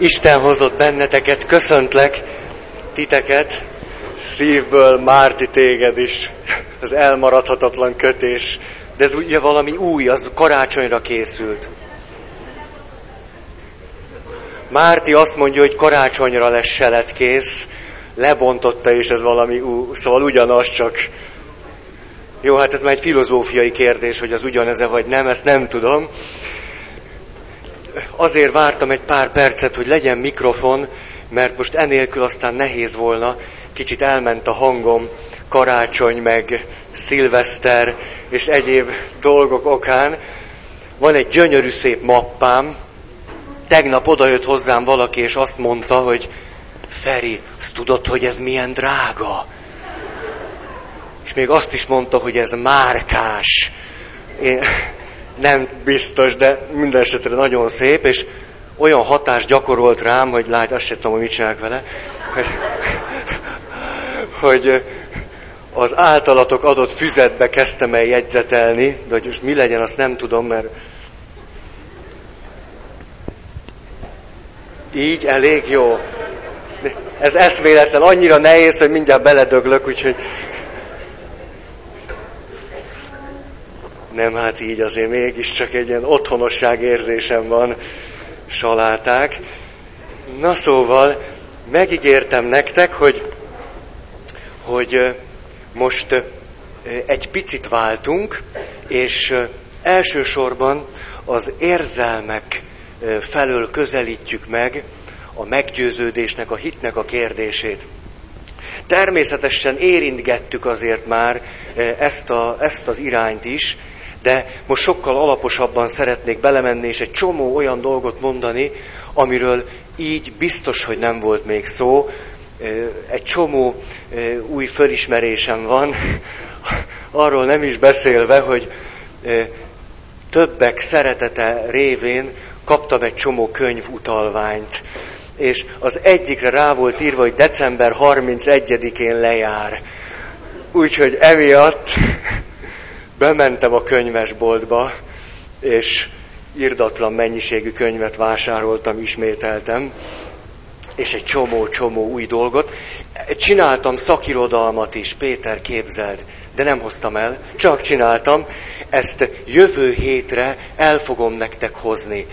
Isten hozott benneteket, köszöntlek titeket, szívből Márti téged is, az elmaradhatatlan kötés. De ez ugye valami új, az karácsonyra készült. Márti azt mondja, hogy karácsonyra lesz seletkész, lebontotta, és ez valami új, szóval ugyanaz, csak... Jó, hát ez már egy filozófiai kérdés, hogy az ugyaneze vagy nem, ezt nem tudom azért vártam egy pár percet, hogy legyen mikrofon, mert most enélkül aztán nehéz volna, kicsit elment a hangom, karácsony, meg szilveszter és egyéb dolgok okán. Van egy gyönyörű szép mappám, tegnap odajött hozzám valaki, és azt mondta, hogy Feri, azt tudod, hogy ez milyen drága? És még azt is mondta, hogy ez márkás. Én, nem biztos, de minden esetre nagyon szép, és olyan hatást gyakorolt rám, hogy lát, azt sem tudom, hogy mit csinálok vele, hogy, hogy az általatok adott füzetbe kezdtem el jegyzetelni, de hogy most mi legyen, azt nem tudom, mert így elég jó. Ez eszméletlen, annyira nehéz, hogy mindjárt beledöglök, úgyhogy Nem, hát így azért mégiscsak egy ilyen otthonosság érzésem van, saláták. Na szóval, megígértem nektek, hogy, hogy most egy picit váltunk, és elsősorban az érzelmek felől közelítjük meg a meggyőződésnek, a hitnek a kérdését. Természetesen érintgettük azért már ezt, a, ezt az irányt is, de most sokkal alaposabban szeretnék belemenni, és egy csomó olyan dolgot mondani, amiről így biztos, hogy nem volt még szó. Egy csomó új fölismerésem van, arról nem is beszélve, hogy többek szeretete révén kaptam egy csomó könyvutalványt. És az egyikre rá volt írva, hogy december 31-én lejár. Úgyhogy emiatt bementem a könyvesboltba, és irdatlan mennyiségű könyvet vásároltam, ismételtem, és egy csomó-csomó új dolgot. Csináltam szakirodalmat is, Péter képzeld, de nem hoztam el, csak csináltam. Ezt jövő hétre el fogom nektek hozni.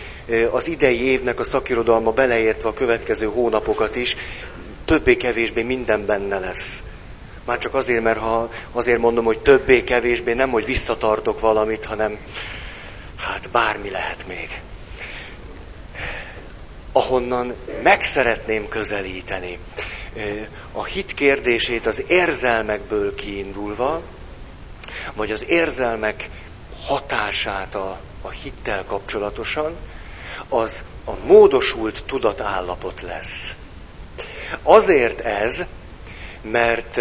Az idei évnek a szakirodalma beleértve a következő hónapokat is, többé-kevésbé minden benne lesz. Már csak azért, mert ha azért mondom, hogy többé-kevésbé, nem, hogy visszatartok valamit, hanem hát bármi lehet még. Ahonnan meg szeretném közelíteni a hit kérdését az érzelmekből kiindulva, vagy az érzelmek hatását a, a hittel kapcsolatosan, az a módosult tudatállapot lesz. Azért ez, mert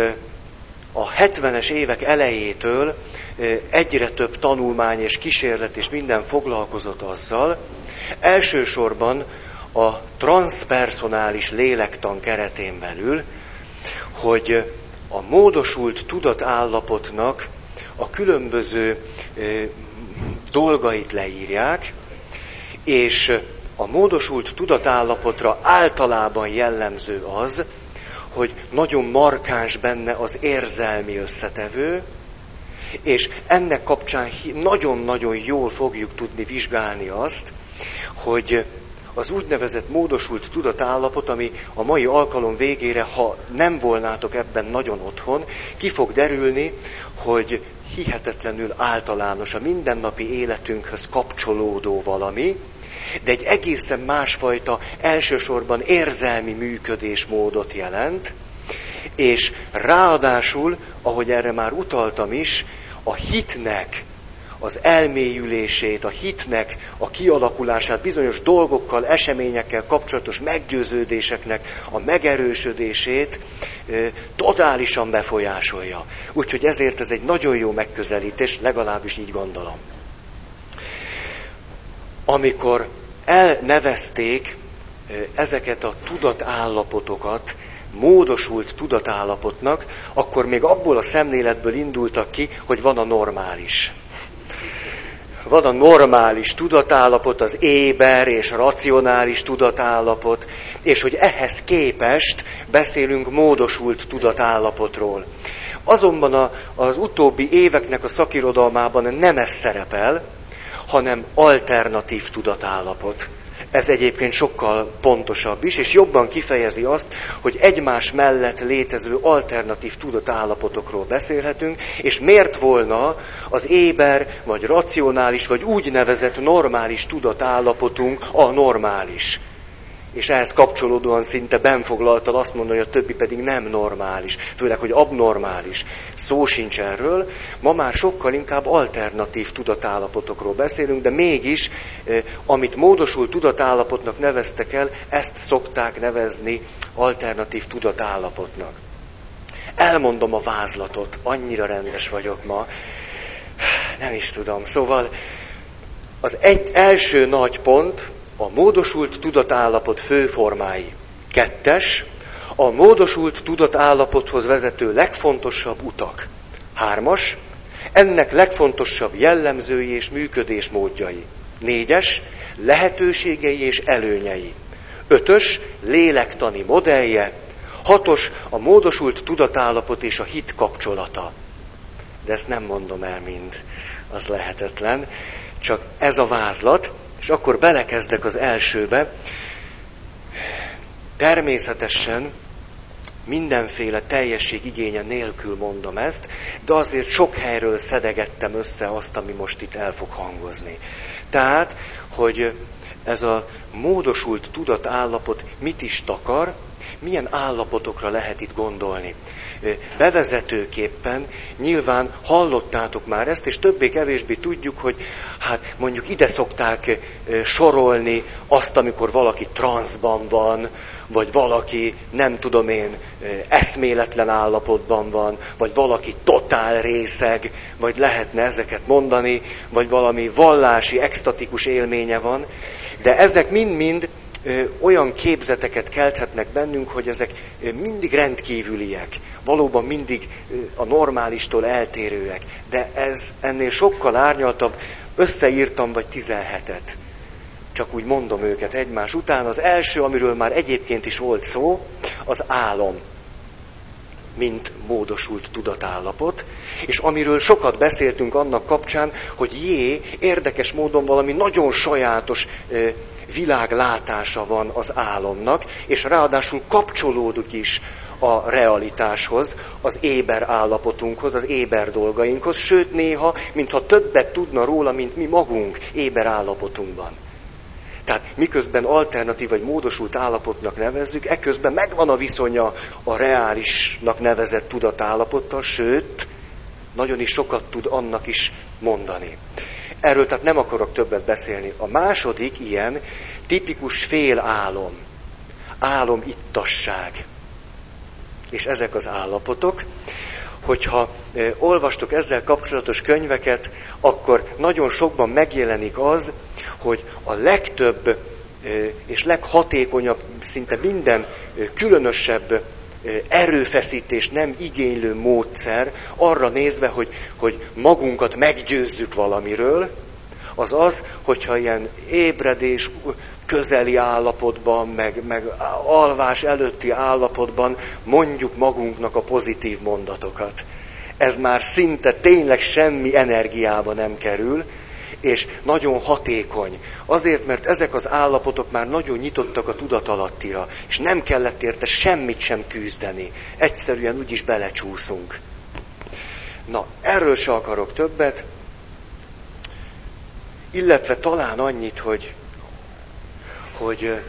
a 70-es évek elejétől egyre több tanulmány és kísérlet és minden foglalkozott azzal, elsősorban a transpersonális lélektan keretén belül, hogy a módosult tudatállapotnak a különböző dolgait leírják, és a módosult tudatállapotra általában jellemző az, hogy nagyon markáns benne az érzelmi összetevő, és ennek kapcsán nagyon-nagyon jól fogjuk tudni vizsgálni azt, hogy az úgynevezett módosult tudatállapot, ami a mai alkalom végére, ha nem volnátok ebben nagyon otthon, ki fog derülni, hogy hihetetlenül általános a mindennapi életünkhöz kapcsolódó valami, de egy egészen másfajta, elsősorban érzelmi működésmódot jelent, és ráadásul, ahogy erre már utaltam is, a hitnek az elmélyülését, a hitnek a kialakulását, bizonyos dolgokkal, eseményekkel kapcsolatos meggyőződéseknek a megerősödését e, totálisan befolyásolja. Úgyhogy ezért ez egy nagyon jó megközelítés, legalábbis így gondolom. Amikor elnevezték ezeket a tudatállapotokat, módosult tudatállapotnak, akkor még abból a szemléletből indultak ki, hogy van a normális. van a normális tudatállapot, az éber és racionális tudatállapot, és hogy ehhez képest beszélünk módosult tudatállapotról. Azonban a, az utóbbi éveknek a szakirodalmában nem ez szerepel, hanem alternatív tudatállapot. Ez egyébként sokkal pontosabb is, és jobban kifejezi azt, hogy egymás mellett létező alternatív tudatállapotokról beszélhetünk, és miért volna az éber, vagy racionális, vagy úgynevezett normális tudatállapotunk a normális és ehhez kapcsolódóan szinte benfoglaltal azt mondani, hogy a többi pedig nem normális, főleg, hogy abnormális. Szó sincs erről, ma már sokkal inkább alternatív tudatállapotokról beszélünk, de mégis, eh, amit módosult tudatállapotnak neveztek el, ezt szokták nevezni alternatív tudatállapotnak. Elmondom a vázlatot, annyira rendes vagyok ma. Nem is tudom. Szóval az egy első nagy pont, a módosult tudatállapot főformái. Kettes, a módosult tudatállapothoz vezető legfontosabb utak. Hármas, ennek legfontosabb jellemzői és működésmódjai. Négyes, lehetőségei és előnyei. Ötös, lélektani modellje. Hatos, a módosult tudatállapot és a hit kapcsolata. De ezt nem mondom el mind, az lehetetlen. Csak ez a vázlat, és akkor belekezdek az elsőbe. Természetesen mindenféle teljesség igénye nélkül mondom ezt, de azért sok helyről szedegettem össze azt, ami most itt el fog hangozni. Tehát, hogy ez a módosult tudatállapot mit is takar, milyen állapotokra lehet itt gondolni. Bevezetőképpen nyilván hallottátok már ezt, és többé-kevésbé tudjuk, hogy hát mondjuk ide szokták sorolni azt, amikor valaki transzban van, vagy valaki, nem tudom én, eszméletlen állapotban van, vagy valaki totál részeg, vagy lehetne ezeket mondani, vagy valami vallási, extatikus élménye van, de ezek mind-mind olyan képzeteket kelthetnek bennünk, hogy ezek mindig rendkívüliek, valóban mindig a normálistól eltérőek. De ez ennél sokkal árnyaltabb, összeírtam vagy 17-et. Csak úgy mondom őket egymás után. Az első, amiről már egyébként is volt szó, az álom mint módosult tudatállapot, és amiről sokat beszéltünk annak kapcsán, hogy jé, érdekes módon valami nagyon sajátos világlátása van az álomnak, és ráadásul kapcsolódik is a realitáshoz, az éber állapotunkhoz, az éber dolgainkhoz, sőt néha, mintha többet tudna róla, mint mi magunk éber állapotunkban. Tehát miközben alternatív vagy módosult állapotnak nevezzük, ekközben megvan a viszonya a reálisnak nevezett tudatállapottal, sőt, nagyon is sokat tud annak is mondani. Erről tehát nem akarok többet beszélni. A második ilyen tipikus félálom, álom ittasság. És ezek az állapotok, hogyha olvastok ezzel kapcsolatos könyveket, akkor nagyon sokban megjelenik az, hogy a legtöbb és leghatékonyabb, szinte minden különösebb erőfeszítés nem igénylő módszer arra nézve, hogy, hogy magunkat meggyőzzük valamiről, az az, hogyha ilyen ébredés közeli állapotban, meg, meg alvás előtti állapotban mondjuk magunknak a pozitív mondatokat. Ez már szinte tényleg semmi energiába nem kerül, és nagyon hatékony. Azért, mert ezek az állapotok már nagyon nyitottak a tudatalattira, és nem kellett érte semmit sem küzdeni. Egyszerűen úgyis belecsúszunk. Na, erről se akarok többet, illetve talán annyit, hogy, hogy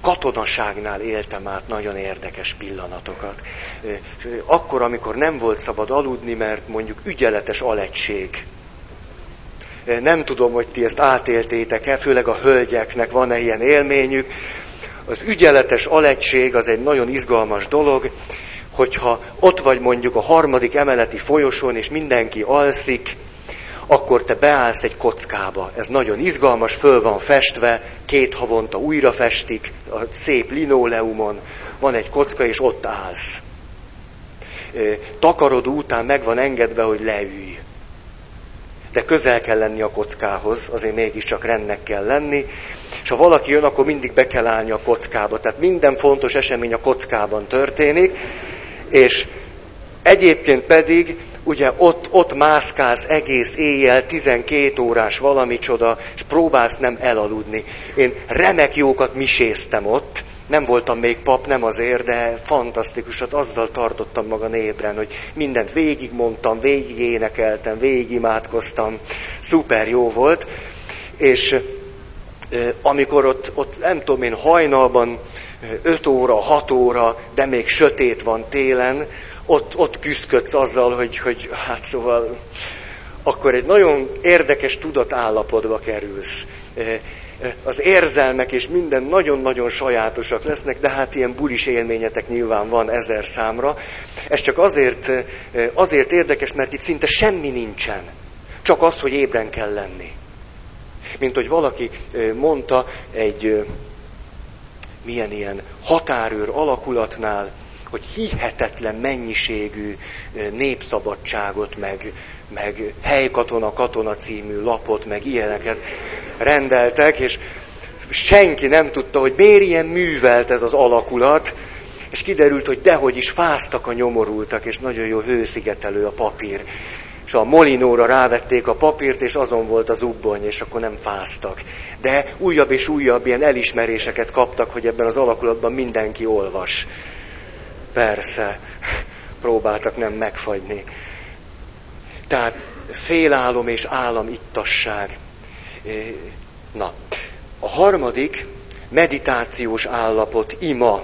katonaságnál éltem át nagyon érdekes pillanatokat. Akkor, amikor nem volt szabad aludni, mert mondjuk ügyeletes alegység nem tudom, hogy ti ezt átéltétek-e, főleg a hölgyeknek van-e ilyen élményük. Az ügyeletes alegység az egy nagyon izgalmas dolog, hogyha ott vagy mondjuk a harmadik emeleti folyosón, és mindenki alszik, akkor te beállsz egy kockába. Ez nagyon izgalmas, föl van festve, két havonta újra festik, a szép linoleumon van egy kocka, és ott állsz. Takarodó után meg van engedve, hogy leülj de közel kell lenni a kockához, azért mégiscsak rendnek kell lenni, és ha valaki jön, akkor mindig be kell állni a kockába. Tehát minden fontos esemény a kockában történik, és egyébként pedig ugye ott, ott mászkálsz egész éjjel, 12 órás valamicsoda, és próbálsz nem elaludni. Én remek jókat miséztem ott, nem voltam még pap, nem azért, de fantasztikusat, azzal tartottam maga ébren, hogy mindent végigmondtam, végig énekeltem, végig szuper jó volt, és amikor ott, ott nem tudom én, hajnalban 5 óra, 6 óra, de még sötét van télen, ott, ott küzdködsz azzal, hogy, hogy hát szóval akkor egy nagyon érdekes tudatállapotba kerülsz. Az érzelmek és minden nagyon-nagyon sajátosak lesznek, de hát ilyen bulis élményetek nyilván van ezer számra. Ez csak azért, azért érdekes, mert itt szinte semmi nincsen. Csak az, hogy ébren kell lenni. Mint hogy valaki mondta egy milyen ilyen határőr alakulatnál, hogy hihetetlen mennyiségű népszabadságot, meg, meg helykatona, katona című lapot, meg ilyeneket rendeltek, és senki nem tudta, hogy miért ilyen művelt ez az alakulat, és kiderült, hogy dehogy is fáztak a nyomorultak, és nagyon jó hőszigetelő a papír. És a molinóra rávették a papírt, és azon volt az ubbony, és akkor nem fáztak. De újabb és újabb ilyen elismeréseket kaptak, hogy ebben az alakulatban mindenki olvas. Persze, próbáltak nem megfagyni. Tehát félálom és állam ittasság. Na, a harmadik meditációs állapot, ima.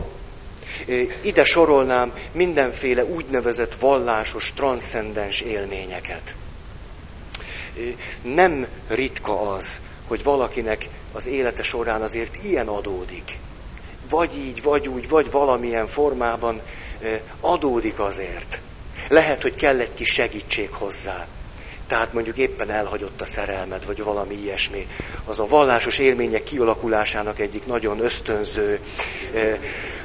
Ide sorolnám mindenféle úgynevezett vallásos, transzcendens élményeket. Nem ritka az, hogy valakinek az élete során azért ilyen adódik. Vagy így, vagy úgy, vagy valamilyen formában adódik azért. Lehet, hogy kell egy kis segítség hozzá. Tehát mondjuk éppen elhagyott a szerelmed, vagy valami ilyesmi. Az a vallásos élmények kialakulásának egyik nagyon ösztönző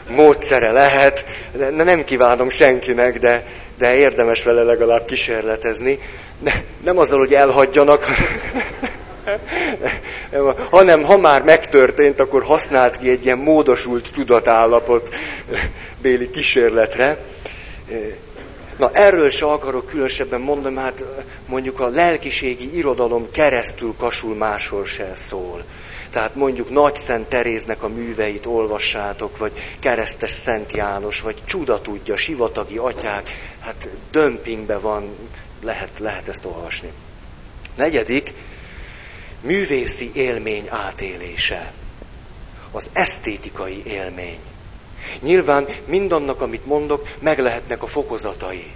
módszere lehet. De nem kívánom senkinek, de, de érdemes vele legalább kísérletezni. Ne, nem azzal, hogy elhagyjanak, hanem ha már megtörtént, akkor használt ki egy ilyen módosult tudatállapot béli kísérletre. Na erről se akarok különösebben mondani, hát mondjuk a lelkiségi irodalom keresztül kasul máshol se szól. Tehát mondjuk Nagy Szent Teréznek a műveit olvassátok, vagy Keresztes Szent János, vagy Csuda tudja, Sivatagi atyák, hát dömpingbe van, lehet, lehet ezt olvasni. Negyedik, művészi élmény átélése. Az esztétikai élmény. Nyilván mindannak, amit mondok, meg lehetnek a fokozatai.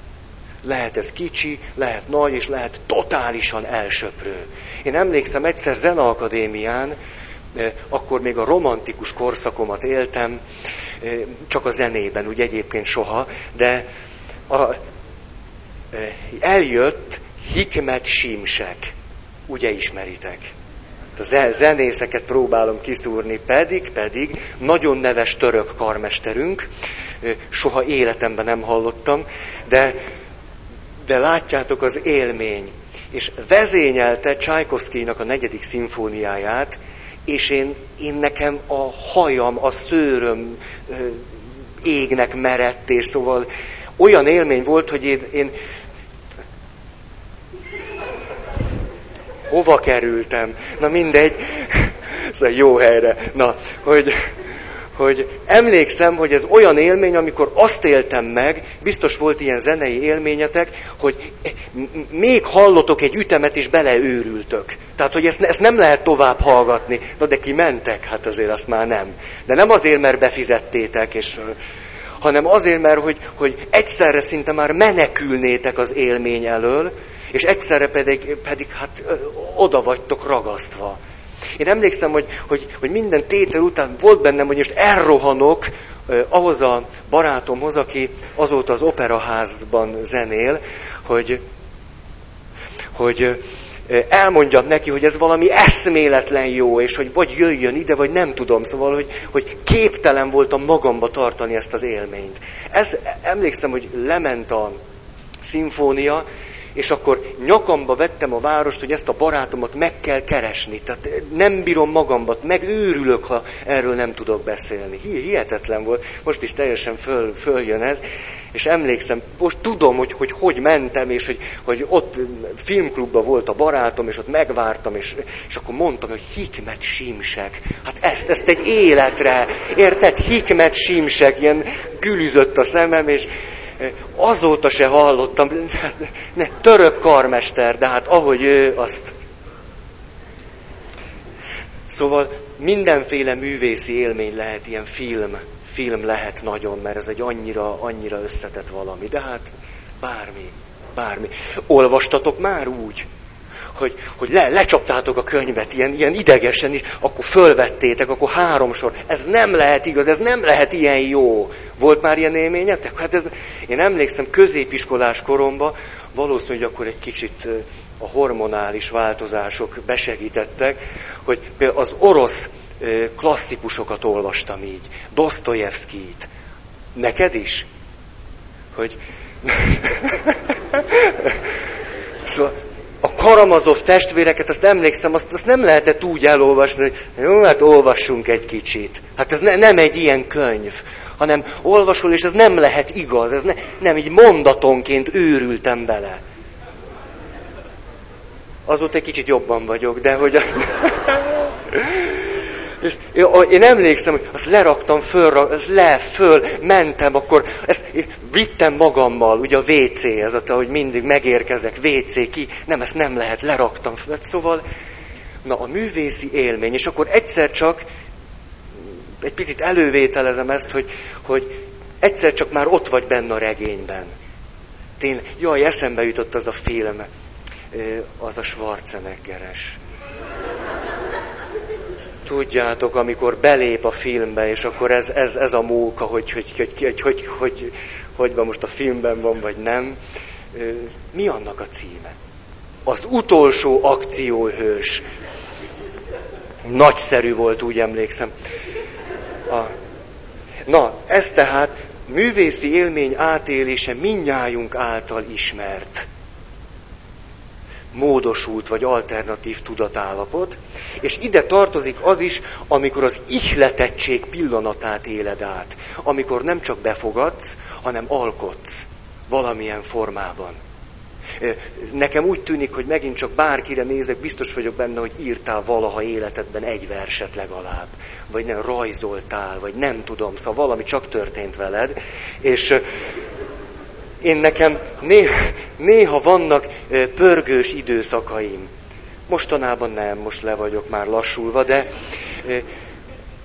Lehet ez kicsi, lehet nagy, és lehet totálisan elsöprő. Én emlékszem egyszer Zena Akadémián, eh, akkor még a romantikus korszakomat éltem, eh, csak a zenében, úgy egyébként soha, de a, eh, eljött Hikmet Simsek, ugye ismeritek a zenészeket próbálom kiszúrni, pedig, pedig nagyon neves török karmesterünk, soha életemben nem hallottam, de, de látjátok az élmény. És vezényelte Csajkovszkijnak a negyedik szimfóniáját, és én, én nekem a hajam, a szőröm égnek merett, és szóval olyan élmény volt, hogy én, én hova kerültem? Na mindegy, szóval jó helyre. Na, hogy, hogy emlékszem, hogy ez olyan élmény, amikor azt éltem meg, biztos volt ilyen zenei élményetek, hogy még hallotok egy ütemet, és beleőrültök. Tehát, hogy ezt, ezt nem lehet tovább hallgatni. Na, de ki mentek? Hát azért azt már nem. De nem azért, mert befizettétek, és, hanem azért, mert hogy, hogy egyszerre szinte már menekülnétek az élmény elől, és egyszerre pedig, pedig hát oda vagytok ragasztva. Én emlékszem, hogy, hogy, hogy minden tétel után volt bennem, hogy most elrohanok ahhoz a barátomhoz, aki azóta az operaházban zenél, hogy, hogy elmondjam neki, hogy ez valami eszméletlen jó, és hogy vagy jöjjön ide, vagy nem tudom. Szóval, hogy, hogy képtelen voltam magamba tartani ezt az élményt. Ez, emlékszem, hogy lement a szimfónia, és akkor nyakamba vettem a várost, hogy ezt a barátomat meg kell keresni. Tehát nem bírom magamba, megőrülök, ha erről nem tudok beszélni. Hihetetlen volt. Most is teljesen föl, följön ez. És emlékszem, most tudom, hogy hogy, hogy mentem, és hogy, hogy ott filmklubban volt a barátom, és ott megvártam, és, és akkor mondtam, hogy hikmet simsek. Hát ezt, ezt egy életre, érted? Hikmet simsek, ilyen gülüzött a szemem, és, Azóta se hallottam, ne, török karmester, de hát ahogy ő azt. Szóval mindenféle művészi élmény lehet ilyen film, film lehet nagyon, mert ez egy annyira, annyira összetett valami, de hát bármi, bármi. Olvastatok már úgy, hogy, hogy le, lecsaptátok a könyvet ilyen, ilyen idegesen, is, akkor fölvettétek, akkor három sor. Ez nem lehet igaz, ez nem lehet ilyen jó. Volt már ilyen élményetek? Hát ez, én emlékszem középiskolás koromban, valószínűleg akkor egy kicsit a hormonális változások besegítettek, hogy például az orosz klasszikusokat olvastam így, Dostoyevskijt. Neked is? Hogy... szóval Karamazov testvéreket, azt emlékszem, azt, azt nem lehetett úgy elolvasni, hogy jó, hát olvassunk egy kicsit. Hát ez ne, nem egy ilyen könyv, hanem olvasol, és ez nem lehet igaz, ez ne, nem így mondatonként őrültem bele. Azóta egy kicsit jobban vagyok, de hogy... És én emlékszem, hogy azt leraktam föl, le, föl, mentem, akkor ezt vittem magammal, ugye a WC, ez ott, hogy mindig megérkezek, WC ki, nem, ezt nem lehet, leraktam föl. Szóval, na a művészi élmény, és akkor egyszer csak, egy picit elővételezem ezt, hogy, hogy egyszer csak már ott vagy benne a regényben. Tényleg, jaj, eszembe jutott az a film, az a Schwarzeneggeres tudjátok, amikor belép a filmbe, és akkor ez, ez, ez a móka, hogy hogy, hogy, hogy, hogy, hogy, hogy van most a filmben van, vagy nem. Mi annak a címe? Az utolsó akcióhős. Nagyszerű volt, úgy emlékszem. A... Na, ez tehát művészi élmény átélése minnyájunk által ismert módosult vagy alternatív tudatállapot, és ide tartozik az is, amikor az ihletettség pillanatát éled át, amikor nem csak befogadsz, hanem alkotsz valamilyen formában. Nekem úgy tűnik, hogy megint csak bárkire nézek, biztos vagyok benne, hogy írtál valaha életedben egy verset legalább, vagy nem rajzoltál, vagy nem tudom, szóval valami csak történt veled, és én nekem néha, néha vannak pörgős időszakaim. Mostanában nem, most le vagyok már lassulva, de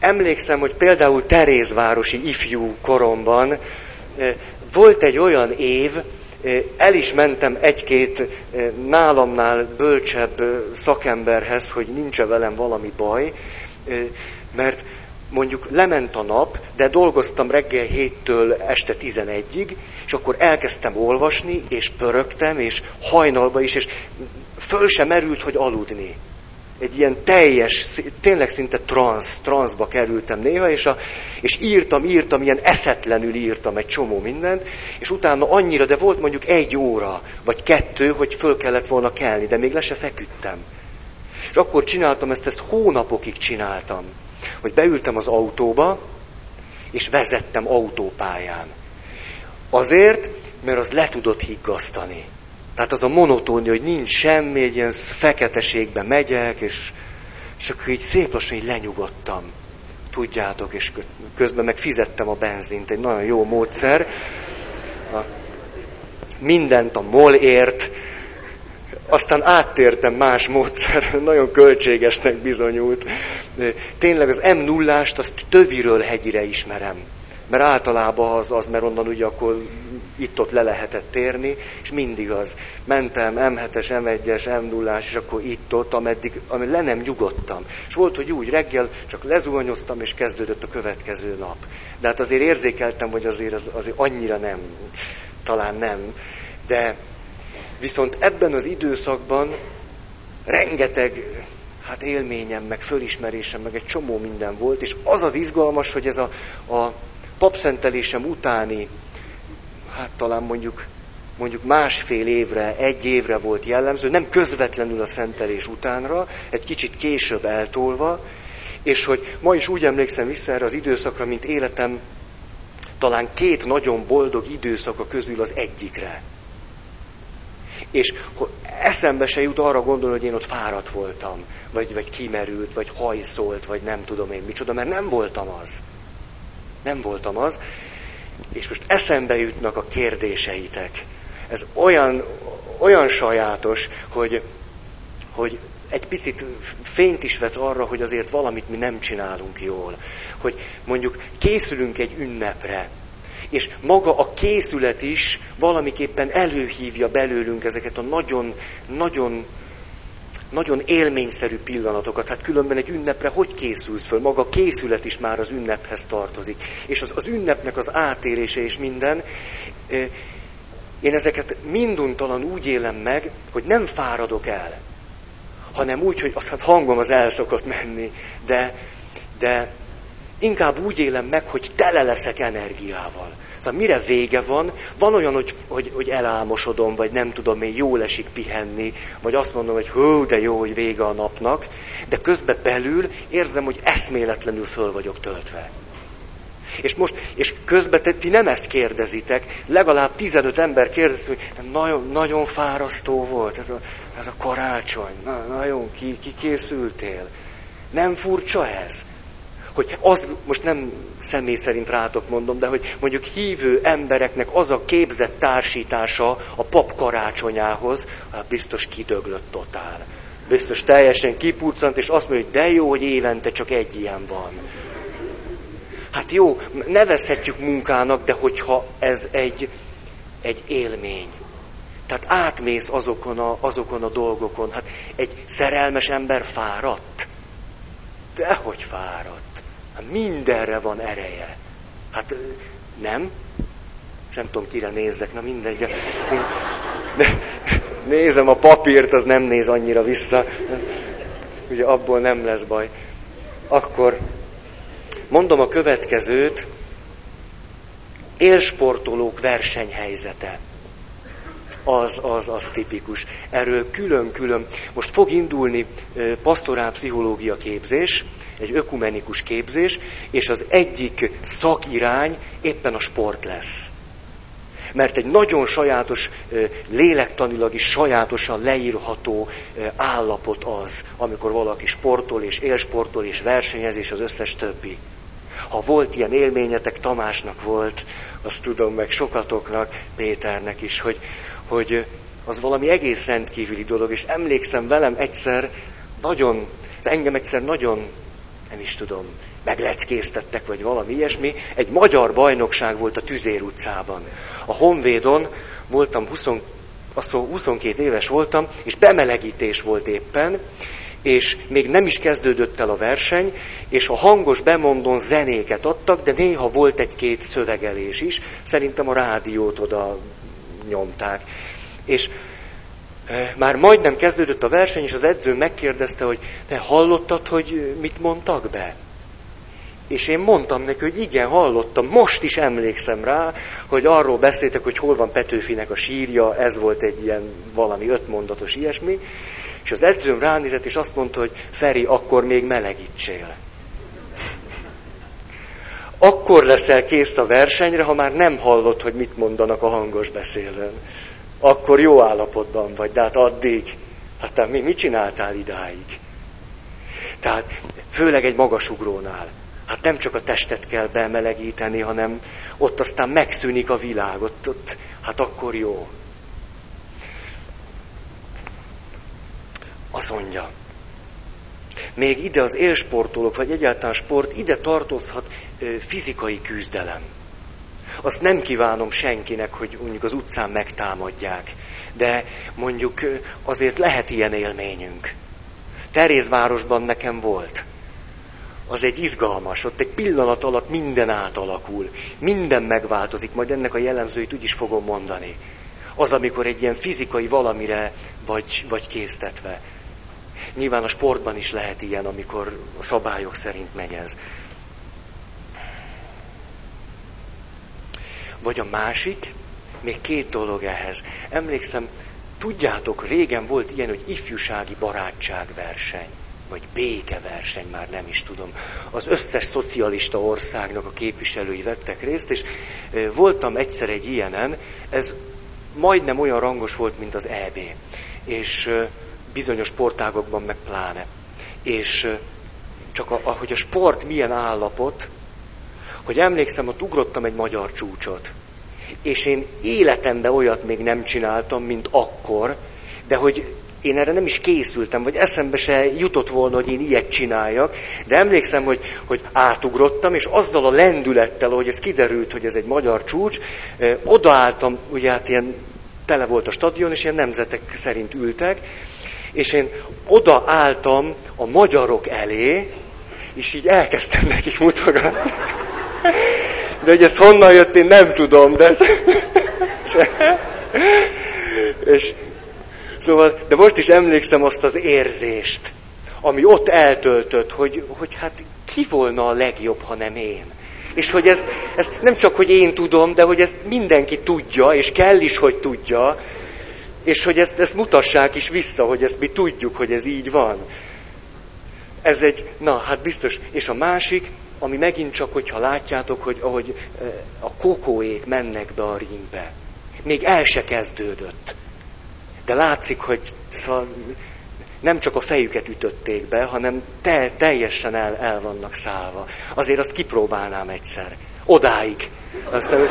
emlékszem, hogy például Terézvárosi ifjú koromban volt egy olyan év, el is mentem egy-két nálamnál bölcsebb szakemberhez, hogy nincs-e velem valami baj, mert mondjuk lement a nap, de dolgoztam reggel héttől este 11-ig, és akkor elkezdtem olvasni, és pörögtem, és hajnalba is, és föl sem merült, hogy aludni. Egy ilyen teljes, tényleg szinte transz, transzba kerültem néha, és, a, és írtam, írtam, ilyen eszetlenül írtam egy csomó mindent, és utána annyira, de volt mondjuk egy óra, vagy kettő, hogy föl kellett volna kelni, de még le se feküdtem. És akkor csináltam ezt, ezt hónapokig csináltam hogy beültem az autóba, és vezettem autópályán. Azért, mert az le tudott higgasztani. Tehát az a monotónia, hogy nincs semmi, egy ilyen feketeségbe megyek, és, és akkor így szép lassan így lenyugodtam. Tudjátok, és közben meg fizettem a benzint, egy nagyon jó módszer. A, mindent a molért, aztán áttértem más módszer, nagyon költségesnek bizonyult. Tényleg az m 0 azt töviről hegyire ismerem. Mert általában az, az mert onnan ugye akkor itt-ott le lehetett térni, és mindig az. Mentem M7-es, M1-es, m 0 és akkor itt-ott, ameddig, ameddig le nem nyugodtam. És volt, hogy úgy reggel csak lezuhanyoztam, és kezdődött a következő nap. De hát azért érzékeltem, hogy azért, az, azért annyira nem, talán nem. De Viszont ebben az időszakban rengeteg hát élményem, meg fölismerésem, meg egy csomó minden volt, és az az izgalmas, hogy ez a, a papszentelésem utáni, hát talán mondjuk mondjuk másfél évre, egy évre volt jellemző, nem közvetlenül a szentelés utánra, egy kicsit később eltolva, és hogy ma is úgy emlékszem vissza erre az időszakra, mint életem talán két nagyon boldog időszaka közül az egyikre. És eszembe se jut arra gondolni, hogy én ott fáradt voltam, vagy, vagy kimerült, vagy hajszolt, vagy nem tudom én micsoda, mert nem voltam az. Nem voltam az. És most eszembe jutnak a kérdéseitek. Ez olyan, olyan sajátos, hogy, hogy egy picit fényt is vet arra, hogy azért valamit mi nem csinálunk jól. Hogy mondjuk készülünk egy ünnepre, és maga a készület is valamiképpen előhívja belőlünk ezeket a nagyon, nagyon, nagyon élményszerű pillanatokat. Hát különben egy ünnepre hogy készülsz föl? Maga a készület is már az ünnephez tartozik. És az, az ünnepnek az átérése és minden. Én ezeket minduntalan úgy élem meg, hogy nem fáradok el, hanem úgy, hogy hát hangom az el szokott menni, de, de inkább úgy élem meg, hogy tele leszek energiával. Szóval mire vége van, van olyan, hogy, hogy, hogy elálmosodom, vagy nem tudom én, jól esik pihenni, vagy azt mondom, hogy hú, de jó, hogy vége a napnak, de közben belül érzem, hogy eszméletlenül föl vagyok töltve. És most, és közben te, ti nem ezt kérdezitek, legalább 15 ember kérdezi, hogy nagyon, nagyon fárasztó volt ez a, ez a karácsony, na, nagyon ki, ki készültél. Nem furcsa ez? Hogy az, most nem személy szerint rátok mondom, de hogy mondjuk hívő embereknek az a képzett társítása a pap karácsonyához, hát biztos kidöglött totál. Biztos teljesen kipurcant, és azt mondja, hogy de jó, hogy évente csak egy ilyen van. Hát jó, nevezhetjük munkának, de hogyha ez egy, egy élmény. Tehát átmész azokon a, azokon a dolgokon. Hát egy szerelmes ember fáradt. Dehogy fáradt. Hát mindenre van ereje. Hát nem? Nem tudom, kire nézzek, na mindegy. Nézem a papírt, az nem néz annyira vissza. Ugye abból nem lesz baj. Akkor mondom a következőt. Élsportolók versenyhelyzete. Az, az, az tipikus. Erről külön-külön. Most fog indulni pastorál pszichológia képzés, egy ökumenikus képzés, és az egyik szakirány éppen a sport lesz. Mert egy nagyon sajátos, lélektanilag is sajátosan leírható állapot az, amikor valaki sportol és élsportol és versenyez és az összes többi. Ha volt ilyen élményetek, Tamásnak volt, azt tudom meg sokatoknak, Péternek is, hogy, hogy az valami egész rendkívüli dolog, és emlékszem velem egyszer nagyon, az engem egyszer nagyon nem is tudom, megleckéztettek, vagy valami ilyesmi. Egy magyar bajnokság volt a Tüzér utcában. A Honvédon voltam 20, azt 22 éves voltam, és bemelegítés volt éppen, és még nem is kezdődött el a verseny, és a hangos bemondón zenéket adtak, de néha volt egy-két szövegelés is, szerintem a rádiót oda nyomták. És már majdnem kezdődött a verseny, és az edző megkérdezte, hogy te hallottad, hogy mit mondtak be? És én mondtam neki, hogy igen, hallottam, most is emlékszem rá, hogy arról beszéltek, hogy hol van Petőfinek a sírja, ez volt egy ilyen valami ötmondatos ilyesmi, és az edzőm ránézett, és azt mondta, hogy Feri, akkor még melegítsél. Akkor leszel kész a versenyre, ha már nem hallott, hogy mit mondanak a hangos beszélőn akkor jó állapotban vagy, de hát addig, hát te mi, mit csináltál idáig? Tehát főleg egy magasugrónál. Hát nem csak a testet kell bemelegíteni, hanem ott aztán megszűnik a világ, ott, ott hát akkor jó. Azt mondja, még ide az élsportolók, vagy egyáltalán sport, ide tartozhat fizikai küzdelem. Azt nem kívánom senkinek, hogy mondjuk az utcán megtámadják. De mondjuk azért lehet ilyen élményünk. Terézvárosban nekem volt. Az egy izgalmas, ott egy pillanat alatt minden átalakul. Minden megváltozik, majd ennek a jellemzőit úgy is fogom mondani. Az, amikor egy ilyen fizikai valamire vagy, vagy késztetve. Nyilván a sportban is lehet ilyen, amikor a szabályok szerint megy ez. Vagy a másik, még két dolog ehhez. Emlékszem, tudjátok, régen volt ilyen, hogy ifjúsági barátságverseny, vagy békeverseny, már nem is tudom. Az összes szocialista országnak a képviselői vettek részt, és voltam egyszer egy ilyenen, ez majdnem olyan rangos volt, mint az EB, és bizonyos sportágokban meg pláne. És csak a, ahogy a sport milyen állapot, hogy emlékszem, hogy ugrottam egy magyar csúcsot. És én életemben olyat még nem csináltam, mint akkor, de hogy én erre nem is készültem, vagy eszembe se jutott volna, hogy én ilyet csináljak, de emlékszem, hogy, hogy átugrottam, és azzal a lendülettel, hogy ez kiderült, hogy ez egy magyar csúcs, odaálltam, ugye hát ilyen tele volt a stadion, és ilyen nemzetek szerint ültek, és én odaálltam a magyarok elé, és így elkezdtem nekik mutogatni. De hogy ez honnan jött, én nem tudom, de ez... és szóval, de most is emlékszem azt az érzést, ami ott eltöltött, hogy, hogy hát ki volna a legjobb, ha nem én. És hogy ez, ez nem csak, hogy én tudom, de hogy ezt mindenki tudja, és kell is, hogy tudja, és hogy ezt, ezt mutassák is vissza, hogy ezt mi tudjuk, hogy ez így van. Ez egy, na hát biztos. És a másik, ami megint csak, hogyha látjátok, hogy ahogy eh, a kokóék mennek be a ringbe. Még el se kezdődött. De látszik, hogy szóval nem csak a fejüket ütötték be, hanem te, teljesen el, el vannak szállva. Azért azt kipróbálnám egyszer. Odáig. Aztán...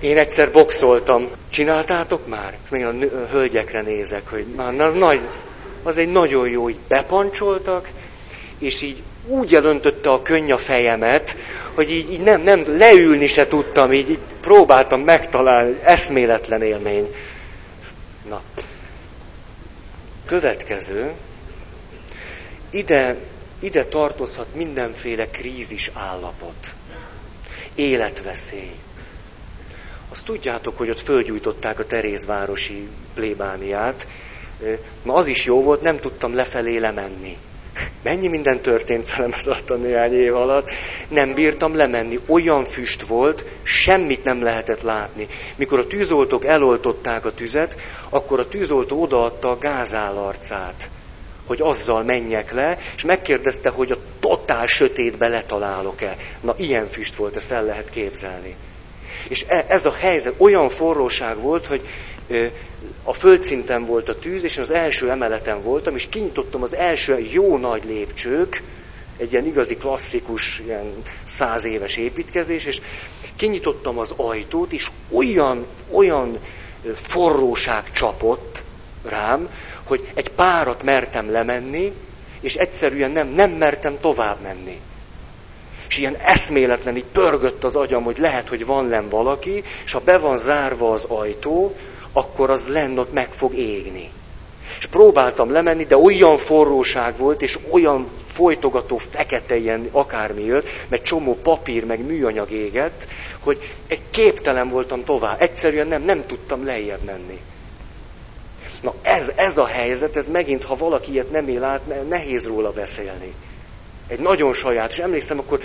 Én egyszer boxoltam. Csináltátok már? Még a hölgyekre nézek, hogy már az nagy, az egy nagyon jó, hogy bepancsoltak, és így úgy elöntötte a könny a fejemet, hogy így, így nem, nem, leülni se tudtam, így, így próbáltam megtalálni, eszméletlen élmény. Na, következő, ide, ide tartozhat mindenféle krízis állapot, életveszély. Azt tudjátok, hogy ott fölgyújtották a Terézvárosi plébániát, Na az is jó volt, nem tudtam lefelé lemenni. Mennyi minden történt velem az alatt a néhány év alatt, nem bírtam lemenni. Olyan füst volt, semmit nem lehetett látni. Mikor a tűzoltók eloltották a tüzet, akkor a tűzoltó odaadta a gázállarcát, hogy azzal menjek le, és megkérdezte, hogy a totál sötétbe letalálok-e. Na, ilyen füst volt, ezt el lehet képzelni. És e, ez a helyzet olyan forróság volt, hogy a földszinten volt a tűz, és az első emeleten voltam, és kinyitottam az első jó nagy lépcsők, egy ilyen igazi klasszikus, ilyen száz éves építkezés, és kinyitottam az ajtót, és olyan, olyan forróság csapott rám, hogy egy párat mertem lemenni, és egyszerűen nem, nem mertem tovább menni. És ilyen eszméletlen így pörgött az agyam, hogy lehet, hogy van len valaki, és ha be van zárva az ajtó, akkor az lenn ott meg fog égni. És próbáltam lemenni, de olyan forróság volt, és olyan folytogató fekete ilyen akármi jött, meg csomó papír, meg műanyag égett, hogy egy képtelen voltam tovább. Egyszerűen nem, nem tudtam lejjebb menni. Na ez, ez a helyzet, ez megint, ha valaki ilyet nem él át, nehéz róla beszélni. Egy nagyon saját, és emlékszem, akkor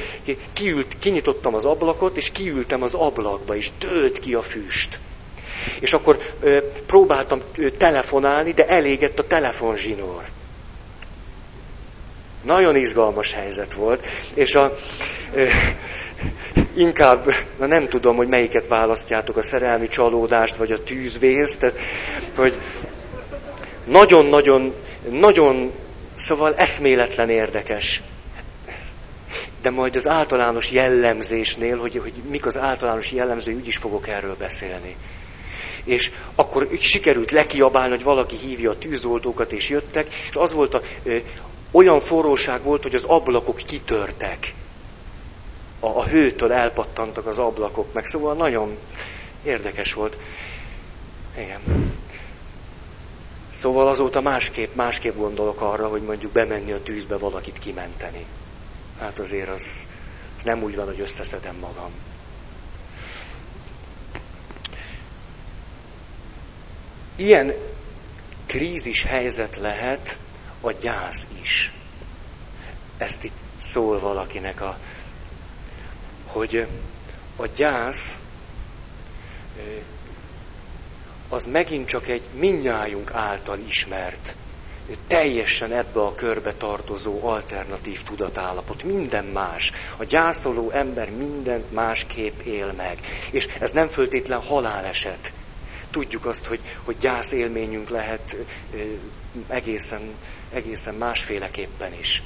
kiült, kinyitottam az ablakot, és kiültem az ablakba, és dőlt ki a füst. És akkor ö, próbáltam ö, telefonálni, de elégett a telefonzsinór. Nagyon izgalmas helyzet volt, és a, ö, inkább, na nem tudom, hogy melyiket választjátok, a szerelmi csalódást, vagy a tűzvész, tehát, hogy nagyon-nagyon, nagyon, szóval eszméletlen érdekes. De majd az általános jellemzésnél, hogy, hogy mik az általános jellemző, úgy is fogok erről beszélni és akkor sikerült lekiabálni, hogy valaki hívja a tűzoltókat, és jöttek, és az volt a, ö, olyan forróság volt, hogy az ablakok kitörtek. A, a hőtől elpattantak az ablakok, meg szóval nagyon érdekes volt. Igen. Szóval azóta másképp, másképp gondolok arra, hogy mondjuk bemenni a tűzbe valakit kimenteni. Hát azért az nem úgy van, hogy összeszedem magam. Ilyen krízis helyzet lehet a gyász is. Ezt itt szól valakinek a, hogy a gyász az megint csak egy minnyájunk által ismert, teljesen ebbe a körbe tartozó alternatív tudatállapot. Minden más. A gyászoló ember mindent másképp él meg. És ez nem föltétlen haláleset. Tudjuk azt, hogy, hogy gyász élményünk lehet egészen, egészen másféleképpen is.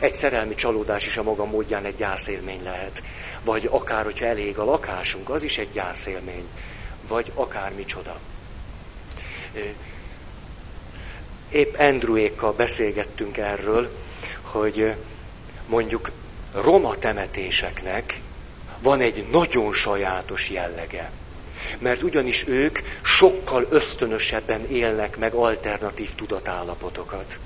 Egy szerelmi csalódás is a maga módján egy gyászélmény lehet. Vagy akár, hogyha elég a lakásunk, az is egy gyászélmény. Vagy akár micsoda. Épp Andrewékkal beszélgettünk erről, hogy mondjuk roma temetéseknek van egy nagyon sajátos jellege. Mert ugyanis ők sokkal ösztönösebben élnek meg alternatív tudatállapotokat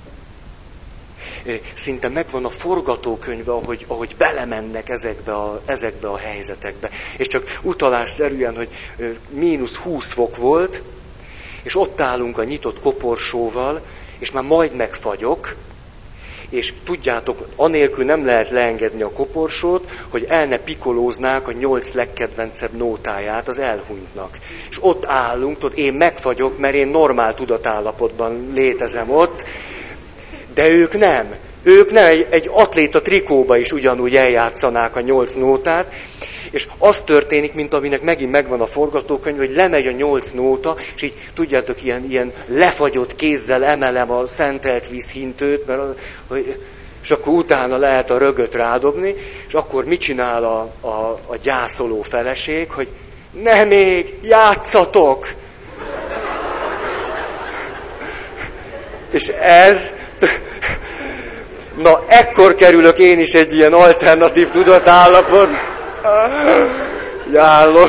szinte megvan a forgatókönyve, ahogy, ahogy belemennek ezekbe a, ezekbe a helyzetekbe. És csak utalásszerűen, hogy mínusz 20 fok volt, és ott állunk a nyitott koporsóval, és már majd megfagyok, és tudjátok, anélkül nem lehet leengedni a koporsót, hogy el ne pikolóznák a nyolc legkedvencebb nótáját az elhunytnak. És ott állunk, tudod, én megfagyok, mert én normál tudatállapotban létezem ott, de ők nem. Ők nem, egy, egy atléta trikóba is ugyanúgy eljátszanák a nyolc nótát, és az történik, mint aminek megint megvan a forgatókönyv, hogy lemegy a nyolc nóta, és így tudjátok, ilyen, ilyen lefagyott kézzel emelem a szentelt vízhintőt, mert az, hogy, és akkor utána lehet a rögöt rádobni, és akkor mit csinál a, a, a gyászoló feleség, hogy ne még, játszatok! És ez, na ekkor kerülök én is egy ilyen alternatív tudatállapot. Jáló.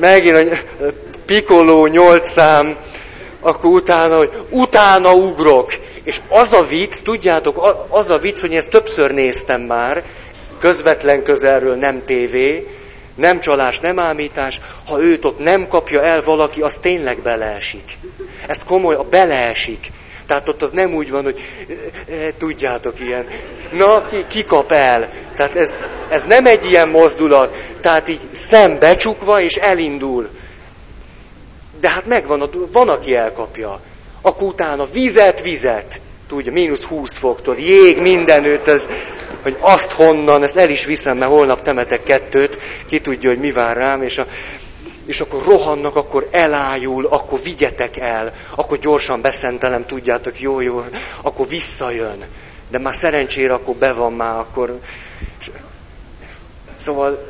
Megint a pikoló nyolc szám, akkor utána, hogy utána ugrok. És az a vicc, tudjátok, az a vicc, hogy én ezt többször néztem már, közvetlen közelről, nem tévé, nem csalás, nem ámítás, ha őt ott nem kapja el valaki, az tényleg beleesik. Ez komoly, a beleesik. Tehát ott az nem úgy van, hogy e, tudjátok ilyen, na, ki, ki kap el. Tehát ez, ez nem egy ilyen mozdulat. Tehát így szembecsukva és elindul. De hát megvan, van, aki elkapja. Akkor utána vizet, vizet. Tudja, mínusz 20 foktól, jég mindenütt, ez, hogy azt honnan, ezt el is viszem, mert holnap temetek kettőt, ki tudja, hogy mi vár rám, és a, és akkor rohannak, akkor elájul, akkor vigyetek el, akkor gyorsan beszentelem, tudjátok, jó, jó, akkor visszajön. De már szerencsére akkor be van már, akkor... Szóval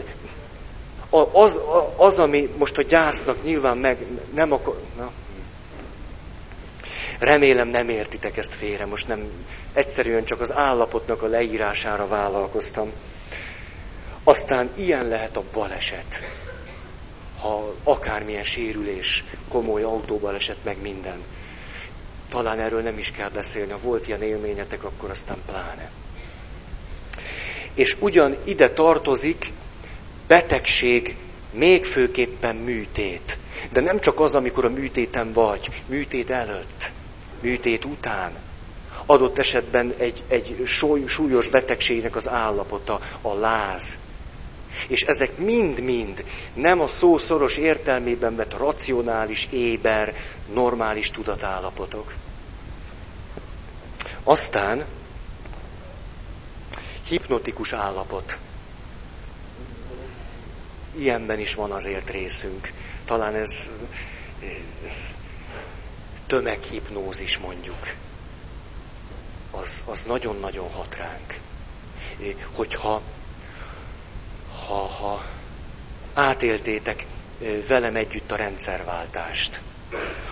az, az, ami most a gyásznak nyilván meg nem akar... Na. Remélem nem értitek ezt félre, most nem egyszerűen csak az állapotnak a leírására vállalkoztam. Aztán ilyen lehet a baleset ha akármilyen sérülés, komoly autóbaleset, meg minden. Talán erről nem is kell beszélni, ha volt ilyen élményetek, akkor aztán pláne. És ugyan ide tartozik betegség, még főképpen műtét. De nem csak az, amikor a műtéten vagy, műtét előtt, műtét után. Adott esetben egy, egy súlyos betegségnek az állapota, a láz, és ezek mind-mind nem a szó szoros értelmében vett racionális, éber, normális tudatállapotok. Aztán hipnotikus állapot. Ilyenben is van azért részünk. Talán ez tömeghipnózis mondjuk. Az, az nagyon-nagyon hat ránk. Hogyha ha, ha átéltétek velem együtt a rendszerváltást,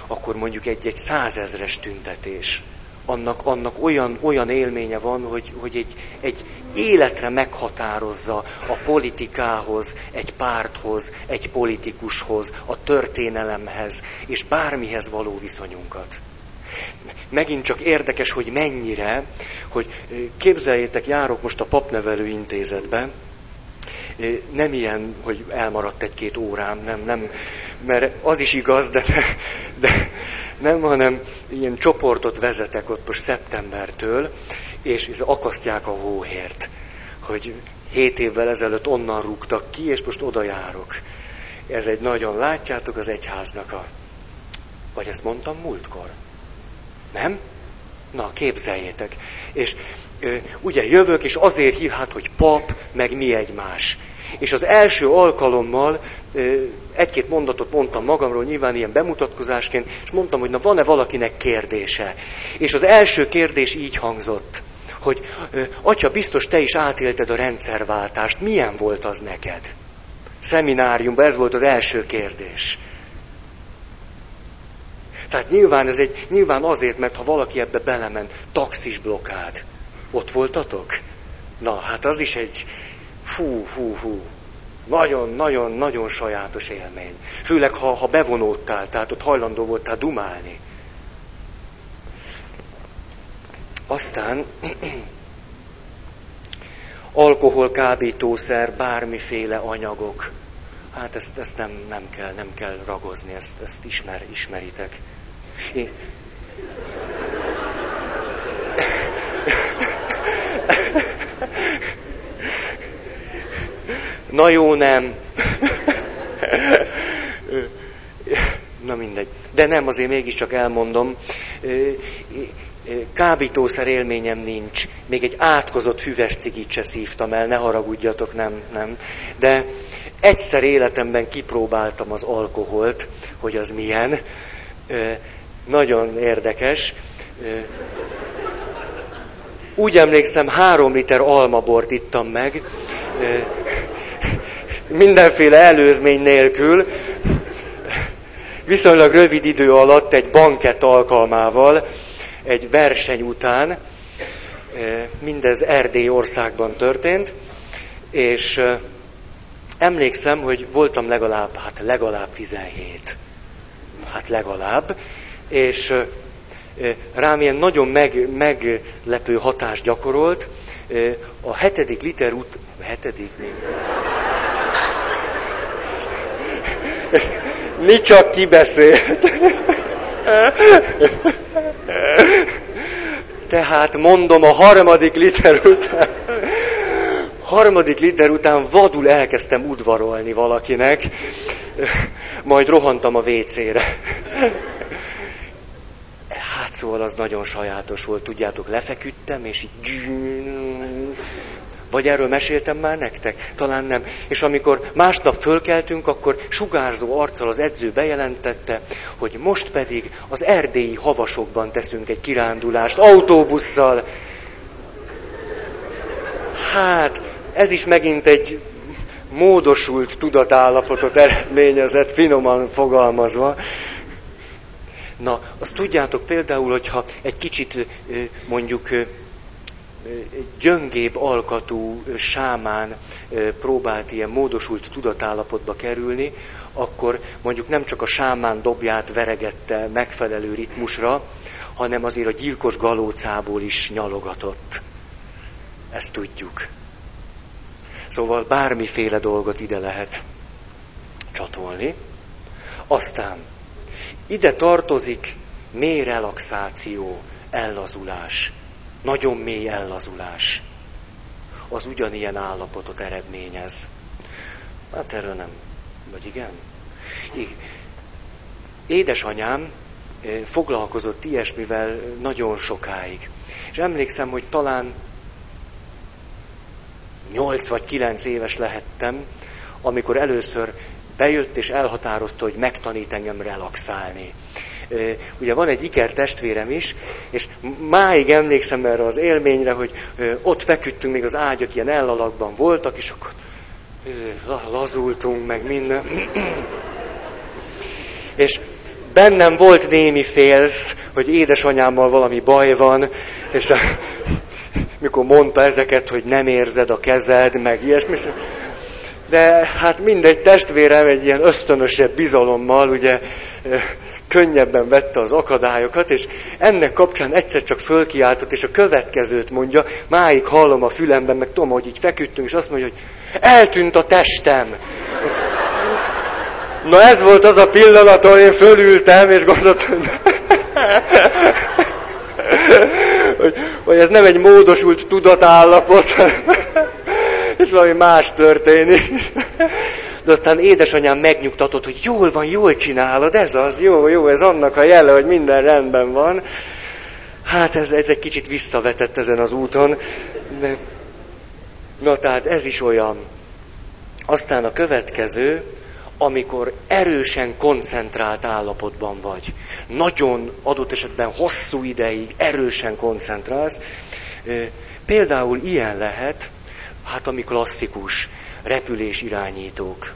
akkor mondjuk egy-egy százezres tüntetés, annak, annak olyan, olyan élménye van, hogy, hogy egy, egy életre meghatározza a politikához, egy párthoz, egy politikushoz, a történelemhez, és bármihez való viszonyunkat. Megint csak érdekes, hogy mennyire, hogy képzeljétek, járok most a papnevelő intézetben, nem ilyen, hogy elmaradt egy-két órám, nem, nem, mert az is igaz, de, de nem, hanem ilyen csoportot vezetek ott most szeptembertől, és akasztják a hóhért. hogy hét évvel ezelőtt onnan rúgtak ki, és most oda járok. Ez egy nagyon, látjátok, az egyháznak a... Vagy ezt mondtam múltkor? Nem? Na, képzeljétek. És ö, ugye jövök, és azért hív, hát, hogy pap, meg mi egymás. És az első alkalommal egy-két mondatot mondtam magamról, nyilván ilyen bemutatkozásként, és mondtam, hogy na van-e valakinek kérdése. És az első kérdés így hangzott, hogy atya, biztos te is átélted a rendszerváltást, milyen volt az neked? Szemináriumban ez volt az első kérdés. Tehát nyilván ez egy, nyilván azért, mert ha valaki ebbe belemen, taxis blokád. Ott voltatok? Na, hát az is egy fú, fú, fú. Nagyon, nagyon, nagyon sajátos élmény. Főleg, ha, ha bevonódtál, tehát ott hajlandó voltál dumálni. Aztán alkohol, kábítószer, bármiféle anyagok. Hát ezt, ezt nem, nem, kell, nem kell ragozni, ezt, ezt ismer, ismeritek. Én... Na jó, nem. Na mindegy. De nem, azért mégiscsak elmondom. Kábítószer élményem nincs. Még egy átkozott füves cigit se szívtam el, ne haragudjatok, nem, nem. De egyszer életemben kipróbáltam az alkoholt, hogy az milyen. Nagyon érdekes. Úgy emlékszem, három liter almabort ittam meg, mindenféle előzmény nélkül, viszonylag rövid idő alatt egy bankett alkalmával, egy verseny után, mindez Erdély országban történt, és emlékszem, hogy voltam legalább, hát legalább 17. Hát legalább, és rám ilyen nagyon meg, meglepő hatást gyakorolt. A hetedik liter. A hetedik még? Mi csak kibeszélt. Tehát mondom, a harmadik liter után, harmadik liter után vadul elkezdtem udvarolni valakinek, majd rohantam a WC-re. Szóval az nagyon sajátos volt, tudjátok, lefeküdtem, és így... Vagy erről meséltem már nektek? Talán nem. És amikor másnap fölkeltünk, akkor sugárzó arccal az edző bejelentette, hogy most pedig az erdélyi havasokban teszünk egy kirándulást, autóbusszal. Hát, ez is megint egy módosult tudatállapotot eredményezett, finoman fogalmazva. Na, azt tudjátok például, hogyha egy kicsit mondjuk gyöngébb alkatú sámán próbált ilyen módosult tudatállapotba kerülni, akkor mondjuk nem csak a sámán dobját veregette megfelelő ritmusra, hanem azért a gyilkos galócából is nyalogatott. Ezt tudjuk. Szóval bármiféle dolgot ide lehet csatolni. Aztán ide tartozik mély relaxáció, ellazulás, nagyon mély ellazulás. Az ugyanilyen állapotot eredményez. Hát erről nem. Vagy igen? Igen. Édesanyám eh, foglalkozott ilyesmivel nagyon sokáig. És emlékszem, hogy talán 8 vagy 9 éves lehettem, amikor először bejött és elhatározta, hogy megtanít engem relaxálni. Ugye van egy iker testvérem is, és máig emlékszem erre az élményre, hogy ott feküdtünk, még az ágyak ilyen ellalakban voltak, és akkor lazultunk, meg minden. És bennem volt némi félsz, hogy édesanyámmal valami baj van, és mikor mondta ezeket, hogy nem érzed a kezed, meg ilyesmi. De hát mindegy testvérem egy ilyen ösztönösebb bizalommal, ugye könnyebben vette az akadályokat, és ennek kapcsán egyszer csak fölkiáltott, és a következőt mondja, máig hallom a fülemben, meg tudom, hogy így feküdtünk, és azt mondja, hogy eltűnt a testem. Na ez volt az a pillanat, ahol én fölültem, és gondoltam, hogy, hogy ez nem egy módosult tudatállapot, és valami más történik. De aztán édesanyám megnyugtatott, hogy jól van, jól csinálod, ez az, jó, jó, ez annak a jele, hogy minden rendben van. Hát ez, ez egy kicsit visszavetett ezen az úton. De... Na tehát ez is olyan. Aztán a következő, amikor erősen koncentrált állapotban vagy. Nagyon adott esetben hosszú ideig erősen koncentrálsz. Például ilyen lehet, hát ami klasszikus, repülés irányítók.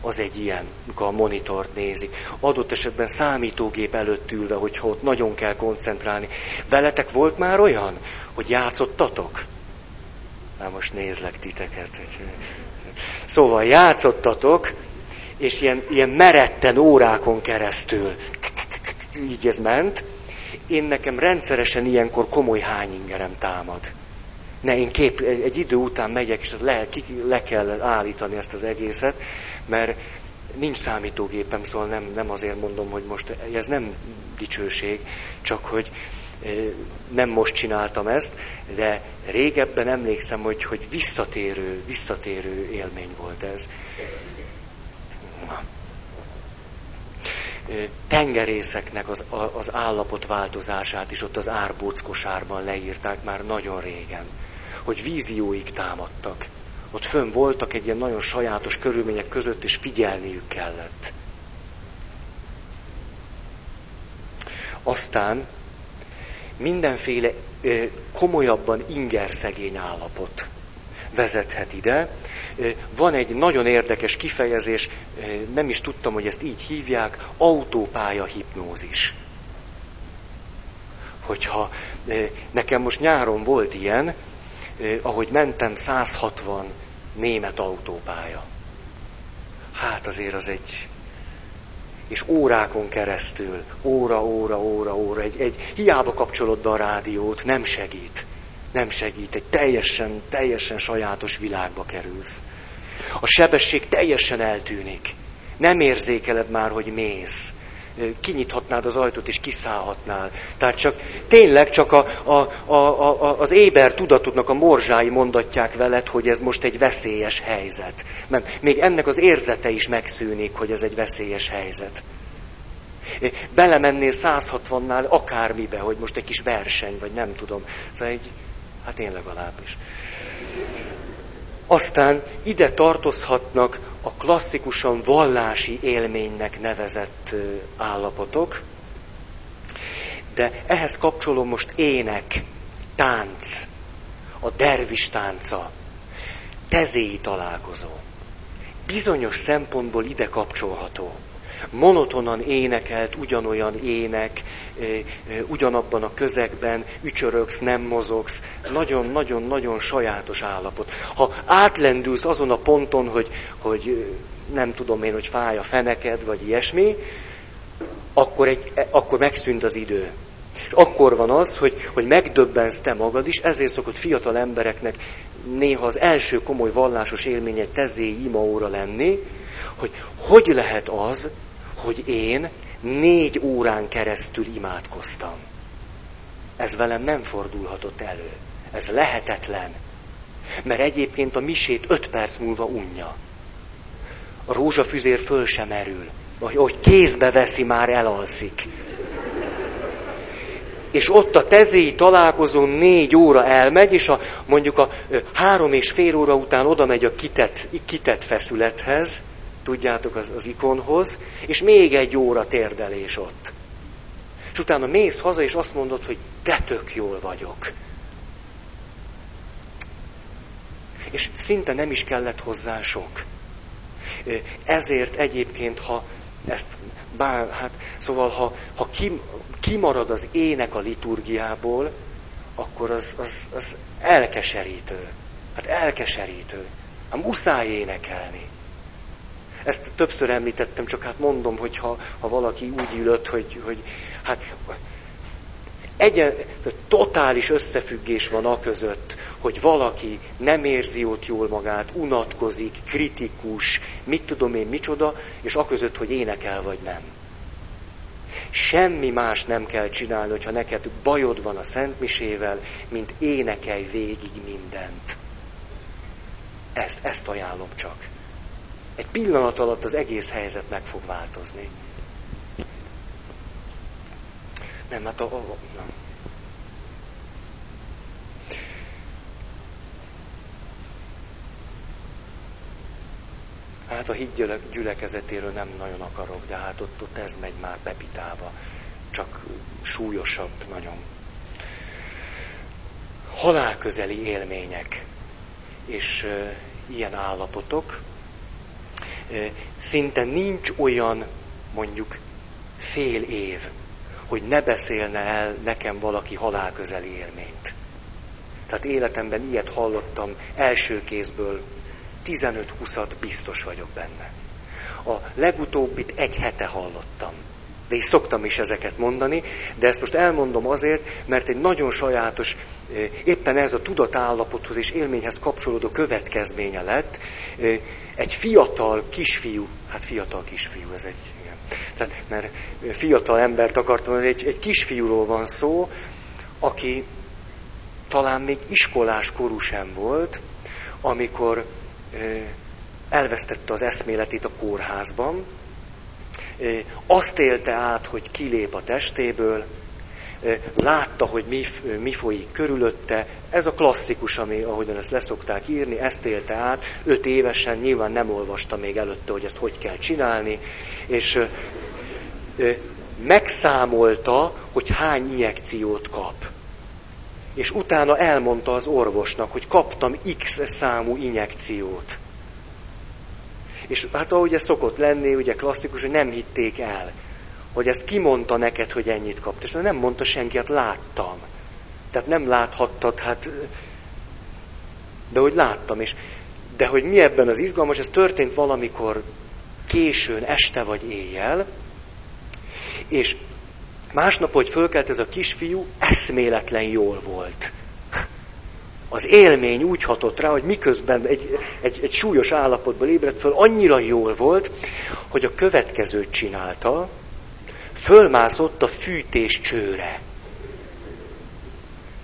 Az egy ilyen, amikor a monitort nézik. Adott esetben számítógép előtt ülve, hogyha ott nagyon kell koncentrálni. Veletek volt már olyan, hogy játszottatok? Na most nézlek titeket. Szóval játszottatok, és ilyen, ilyen meretten órákon keresztül így ez ment. Én nekem rendszeresen ilyenkor komoly hányingerem támad. Ne, én kép, egy idő után megyek, és le, ki, le kell állítani ezt az egészet, mert nincs számítógépem, szóval nem, nem azért mondom, hogy most ez nem dicsőség, csak hogy nem most csináltam ezt, de régebben emlékszem, hogy, hogy visszatérő, visszatérő élmény volt ez. Tengerészeknek az, az állapot változását is ott az árbóckosárban leírták már nagyon régen hogy vízióik támadtak. Ott fönn voltak egy ilyen nagyon sajátos körülmények között, és figyelniük kellett. Aztán mindenféle komolyabban ingerszegény állapot vezethet ide. Van egy nagyon érdekes kifejezés, nem is tudtam, hogy ezt így hívják, autópálya hipnózis. Hogyha nekem most nyáron volt ilyen, ahogy mentem, 160 német autópálya. Hát azért az egy... És órákon keresztül, óra, óra, óra, óra, egy, egy hiába kapcsolod be a rádiót, nem segít. Nem segít, egy teljesen, teljesen sajátos világba kerülsz. A sebesség teljesen eltűnik. Nem érzékeled már, hogy mész kinyithatnád az ajtót és kiszállhatnál. Tehát csak tényleg csak a, a, a, a, az éber tudatodnak a morzsái mondatják veled, hogy ez most egy veszélyes helyzet. Mert még ennek az érzete is megszűnik, hogy ez egy veszélyes helyzet. Belemennél 160-nál akármibe, hogy most egy kis verseny, vagy nem tudom. Szóval egy, hát én legalábbis. Aztán ide tartozhatnak a klasszikusan vallási élménynek nevezett állapotok, de ehhez kapcsolom most ének, tánc, a dervis tánca, tezéi találkozó. Bizonyos szempontból ide kapcsolható monotonan énekelt ugyanolyan ének, ugyanabban a közegben, ücsörögsz, nem mozogsz, nagyon-nagyon-nagyon sajátos állapot. Ha átlendülsz azon a ponton, hogy, hogy nem tudom én, hogy fáj a feneked, vagy ilyesmi, akkor, egy, akkor megszűnt az idő. És akkor van az, hogy, hogy megdöbbensz te magad is, ezért szokott fiatal embereknek néha az első komoly vallásos élménye tezé imaóra lenni, hogy hogy lehet az, hogy én négy órán keresztül imádkoztam. Ez velem nem fordulhatott elő. Ez lehetetlen. Mert egyébként a misét öt perc múlva unja. A rózsafüzér föl sem erül. Hogy kézbe veszi, már elalszik. És ott a tezéi találkozón négy óra elmegy, és a, mondjuk a három és fél óra után oda megy a kitett, kitett feszülethez, tudjátok, az, az ikonhoz, és még egy óra térdelés ott. És utána mész haza, és azt mondod, hogy de tök jól vagyok. És szinte nem is kellett hozzá sok. Ezért egyébként, ha ezt, bár, hát, szóval, ha, ha kim, kimarad az ének a liturgiából, akkor az, az, az elkeserítő. Hát elkeserítő. Hát muszáj énekelni. Ezt többször említettem, csak hát mondom, hogy ha, valaki úgy ülött, hogy, hogy hát egyen, totális összefüggés van a között, hogy valaki nem érzi ott jól magát, unatkozik, kritikus, mit tudom én, micsoda, és a között, hogy énekel vagy nem. Semmi más nem kell csinálni, hogyha neked bajod van a Szent Misével, mint énekelj végig mindent. Ez, ezt ajánlom csak. Egy pillanat alatt az egész helyzet meg fog változni. Nem, hát a... a, a nem. Hát a híd gyülekezetéről nem nagyon akarok, de hát ott, ott ez megy már bepitába. Csak súlyosabb nagyon. Halálközeli élmények és e, ilyen állapotok. Szinte nincs olyan, mondjuk, fél év, hogy ne beszélne el nekem valaki halálközeli élményt. Tehát életemben ilyet hallottam első kézből 15-20-at biztos vagyok benne. A legutóbbit egy hete hallottam. De is szoktam is ezeket mondani, de ezt most elmondom azért, mert egy nagyon sajátos, éppen ez a tudatállapothoz és élményhez kapcsolódó következménye lett. Egy fiatal kisfiú, hát fiatal kisfiú, ez egy, igen. Tehát, mert fiatal embert akartam, egy, egy kisfiúról van szó, aki talán még iskolás korú sem volt, amikor elvesztette az eszméletét a kórházban, azt élte át, hogy kilép a testéből, látta, hogy mi, mi folyik körülötte. Ez a klasszikus, ami, ahogyan ezt leszokták írni, ezt élte át. Öt évesen nyilván nem olvasta még előtte, hogy ezt hogy kell csinálni, és megszámolta, hogy hány injekciót kap. És utána elmondta az orvosnak, hogy kaptam X számú injekciót. És hát ahogy ez szokott lenni, ugye klasszikus, hogy nem hitték el, hogy ezt kimondta neked, hogy ennyit kapt. És nem mondta senki, hát láttam. Tehát nem láthattad, hát... De hogy láttam, és... De hogy mi ebben az izgalmas, ez történt valamikor későn, este vagy éjjel, és másnap, hogy fölkelt ez a kisfiú, eszméletlen jól volt az élmény úgy hatott rá, hogy miközben egy, egy, egy súlyos állapotból ébredt föl, annyira jól volt, hogy a következőt csinálta, fölmászott a fűtés csőre.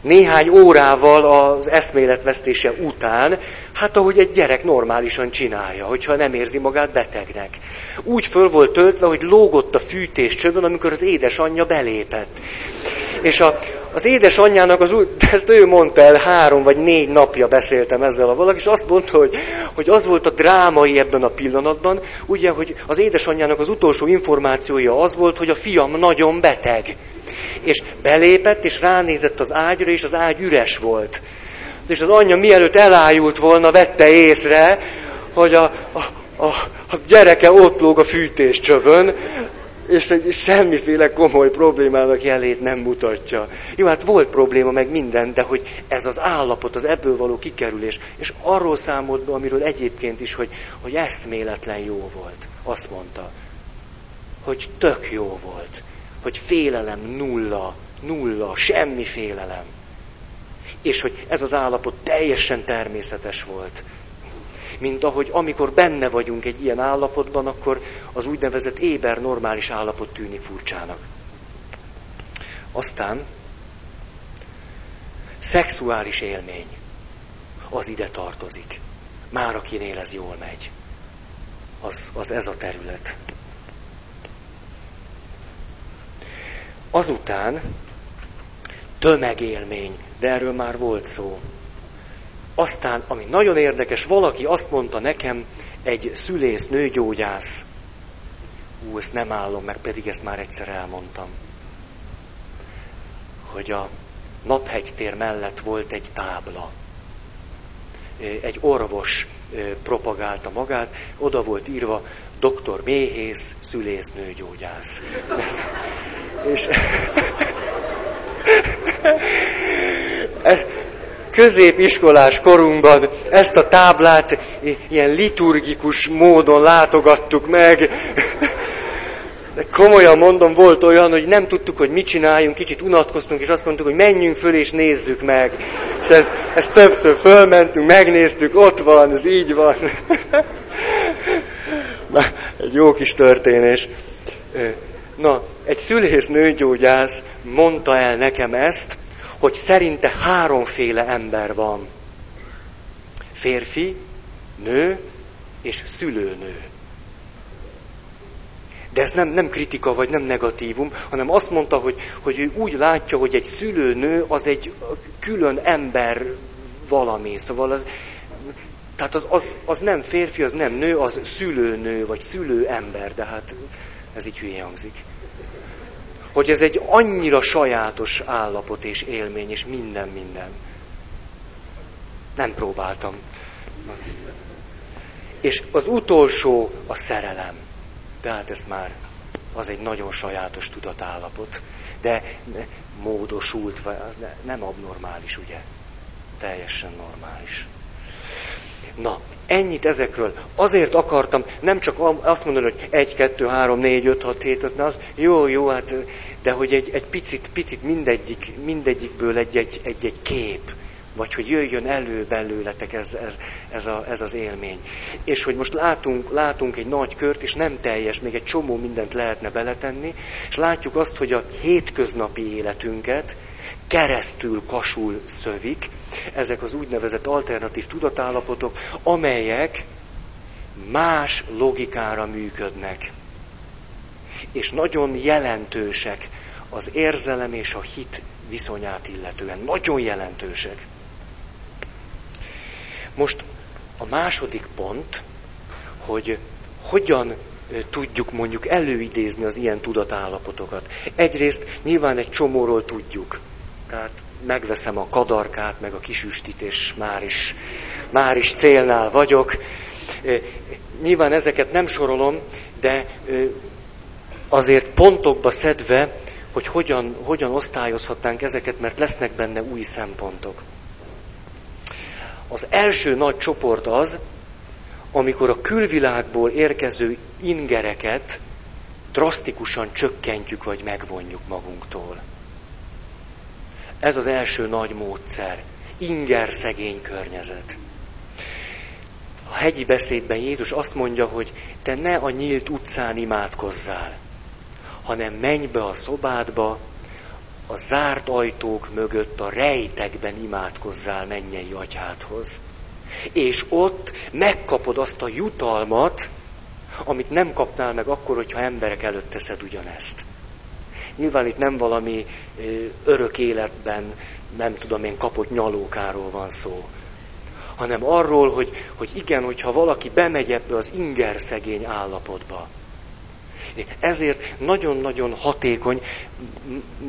Néhány órával az eszméletvesztése után, hát ahogy egy gyerek normálisan csinálja, hogyha nem érzi magát betegnek. Úgy föl volt töltve, hogy lógott a fűtés csövön, amikor az édesanyja belépett. És a, az édesanyjának, az, ezt ő mondta el, három vagy négy napja beszéltem ezzel a valaki, és azt mondta, hogy, hogy az volt a drámai ebben a pillanatban, ugye, hogy az édesanyjának az utolsó információja az volt, hogy a fiam nagyon beteg. És belépett, és ránézett az ágyra, és az ágy üres volt. És az anyja mielőtt elájult volna, vette észre, hogy a, a, a, a gyereke ott lóg a fűtéscsövön, és egy semmiféle komoly problémának jelét nem mutatja. Jó, hát volt probléma, meg minden, de hogy ez az állapot, az ebből való kikerülés, és arról számolt be, amiről egyébként is, hogy, hogy eszméletlen jó volt. Azt mondta, hogy tök jó volt, hogy félelem nulla, nulla, semmi félelem. És hogy ez az állapot teljesen természetes volt mint ahogy amikor benne vagyunk egy ilyen állapotban, akkor az úgynevezett éber normális állapot tűnik furcsának. Aztán szexuális élmény, az ide tartozik. Már akinél ez jól megy. Az, az ez a terület. Azután tömegélmény, de erről már volt szó. Aztán, ami nagyon érdekes, valaki azt mondta nekem, egy szülész, nőgyógyász, ú, ezt nem állom meg, pedig ezt már egyszer elmondtam, hogy a naphegytér mellett volt egy tábla. Egy orvos propagálta magát, oda volt írva, doktor méhész, szülész, nőgyógyász. Ez, és középiskolás korunkban ezt a táblát ilyen liturgikus módon látogattuk meg. De komolyan mondom, volt olyan, hogy nem tudtuk, hogy mit csináljunk, kicsit unatkoztunk, és azt mondtuk, hogy menjünk föl és nézzük meg. És ezt, ezt többször fölmentünk, megnéztük, ott van, ez így van. Na, egy jó kis történés. Na, egy szülész nőgyógyász mondta el nekem ezt, hogy szerinte háromféle ember van. Férfi, nő és szülőnő. De ez nem, nem kritika, vagy nem negatívum, hanem azt mondta, hogy, hogy ő úgy látja, hogy egy szülőnő az egy külön ember valami. Szóval az, tehát az, az, az nem férfi, az nem nő, az szülőnő, vagy szülőember, de hát ez így hülye hangzik. Hogy ez egy annyira sajátos állapot és élmény, és minden, minden. Nem próbáltam. És az utolsó a szerelem. Tehát ez már az egy nagyon sajátos tudatállapot. De módosult, az nem abnormális, ugye? Teljesen normális. Na, ennyit ezekről. Azért akartam nem csak azt mondani, hogy egy, kettő, három, négy, öt, hat, hét, az, az jó, jó, hát, de hogy egy, egy picit, picit mindegyik, mindegyikből egy, egy, egy, egy kép, vagy hogy jöjjön elő belőletek ez, ez, ez, a, ez az élmény. És hogy most látunk, látunk egy nagy kört, és nem teljes, még egy csomó mindent lehetne beletenni, és látjuk azt, hogy a hétköznapi életünket keresztül kasul szövik, ezek az úgynevezett alternatív tudatállapotok, amelyek más logikára működnek. És nagyon jelentősek az érzelem és a hit viszonyát illetően. Nagyon jelentősek. Most a második pont, hogy hogyan tudjuk mondjuk előidézni az ilyen tudatállapotokat. Egyrészt nyilván egy csomóról tudjuk. Tehát megveszem a kadarkát, meg a kisüstit, és már is, már is célnál vagyok. Nyilván ezeket nem sorolom, de azért pontokba szedve, hogy hogyan, hogyan osztályozhatnánk ezeket, mert lesznek benne új szempontok. Az első nagy csoport az, amikor a külvilágból érkező ingereket drasztikusan csökkentjük vagy megvonjuk magunktól. Ez az első nagy módszer. Inger szegény környezet. A hegyi beszédben Jézus azt mondja, hogy te ne a nyílt utcán imádkozzál, hanem menj be a szobádba, a zárt ajtók mögött a rejtekben imádkozzál mennyei atyádhoz. És ott megkapod azt a jutalmat, amit nem kapnál meg akkor, hogyha emberek előtt teszed ugyanezt. Nyilván itt nem valami örök életben, nem tudom én, kapott nyalókáról van szó, hanem arról, hogy, hogy igen, hogyha valaki bemegy ebbe az inger szegény állapotba, ezért nagyon-nagyon hatékony,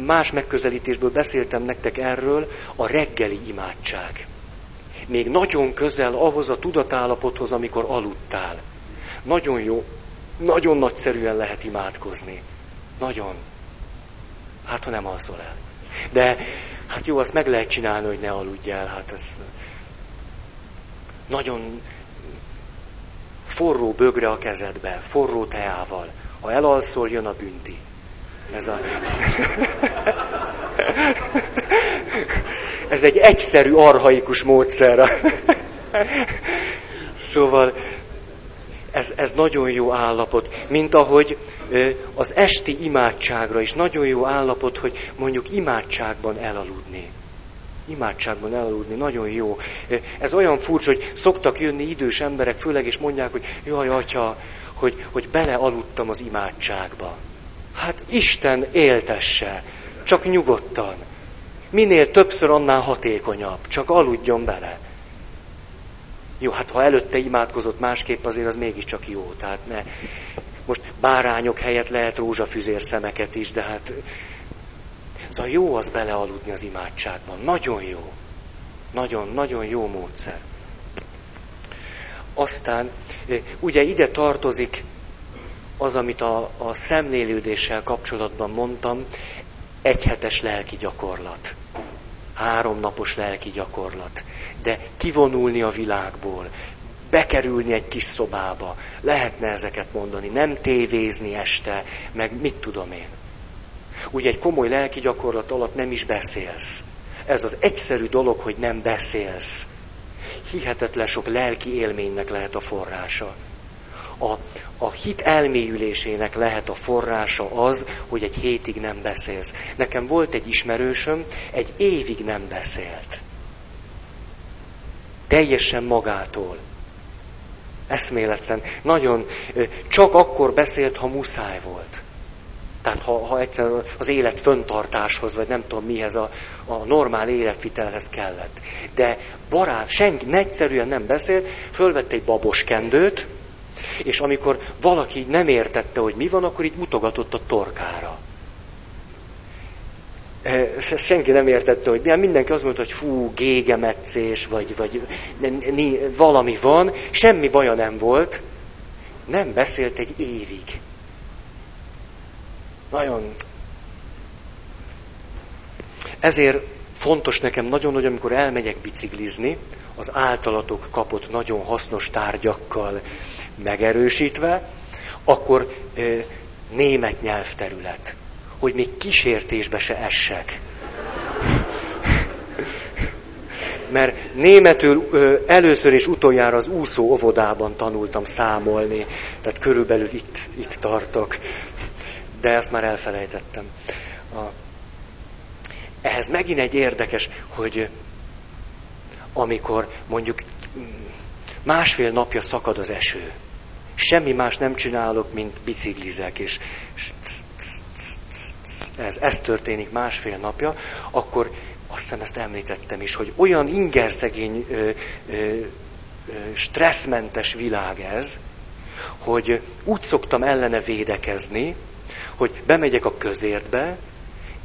más megközelítésből beszéltem nektek erről, a reggeli imádság. Még nagyon közel ahhoz a tudatállapothoz, amikor aludtál. Nagyon jó, nagyon nagyszerűen lehet imádkozni. Nagyon. Hát, ha nem alszol el. De, hát jó, azt meg lehet csinálni, hogy ne aludjál. Hát ez nagyon forró bögre a kezedbe, forró teával. Ha elalszol, jön a bünti. Ez a... Ez egy egyszerű, arhaikus módszer. szóval ez, ez nagyon jó állapot, mint ahogy az esti imádságra is nagyon jó állapot, hogy mondjuk imádságban elaludni. Imádságban elaludni, nagyon jó. Ez olyan furcsa, hogy szoktak jönni idős emberek, főleg, és mondják, hogy jaj, atya, hogy, hogy belealudtam az imádságba. Hát Isten éltesse, csak nyugodtan. Minél többször, annál hatékonyabb. Csak aludjon bele. Jó, hát ha előtte imádkozott másképp, azért az mégiscsak jó. Tehát ne. Most bárányok helyett lehet rózsafüzér szemeket is, de hát... Szóval jó az belealudni az imádságban. Nagyon jó. Nagyon, nagyon jó módszer. Aztán ugye ide tartozik az, amit a, a szemlélődéssel kapcsolatban mondtam, egyhetes lelki gyakorlat. Háromnapos lelki gyakorlat. De kivonulni a világból, bekerülni egy kis szobába, lehetne ezeket mondani, nem tévézni este, meg mit tudom én. Ugye egy komoly lelki gyakorlat alatt nem is beszélsz. Ez az egyszerű dolog, hogy nem beszélsz hihetetlen sok lelki élménynek lehet a forrása. A, a hit elmélyülésének lehet a forrása az, hogy egy hétig nem beszélsz. Nekem volt egy ismerősöm, egy évig nem beszélt. Teljesen magától. Eszméletlen. Nagyon, csak akkor beszélt, ha muszáj volt. Tehát ha, ha egyszer az élet föntartáshoz, vagy nem tudom mihez, a, a normál életvitelhez kellett. De barát, senki egyszerűen nem beszélt, fölvette egy baboskendőt, és amikor valaki nem értette, hogy mi van, akkor így mutogatott a torkára. Ezt senki nem értette, hogy mindenki azt mondta, hogy fú, gégemetszés, vagy, vagy valami van, semmi baja nem volt, nem beszélt egy évig. Nagyon. Ezért fontos nekem nagyon, hogy amikor elmegyek biciklizni, az általatok kapott nagyon hasznos tárgyakkal megerősítve, akkor e, német nyelvterület, hogy még kísértésbe se essek. Mert németül először és utoljára az úszó óvodában tanultam számolni, tehát körülbelül itt, itt tartok de ezt már elfelejtettem. A, ehhez megint egy érdekes, hogy amikor mondjuk másfél napja szakad az eső, semmi más nem csinálok, mint biciklizek, és ez, ez történik másfél napja, akkor azt hiszem ezt említettem is, hogy olyan ingerszegény, ö, ö, stresszmentes világ ez, hogy úgy szoktam ellene védekezni, hogy bemegyek a közértbe,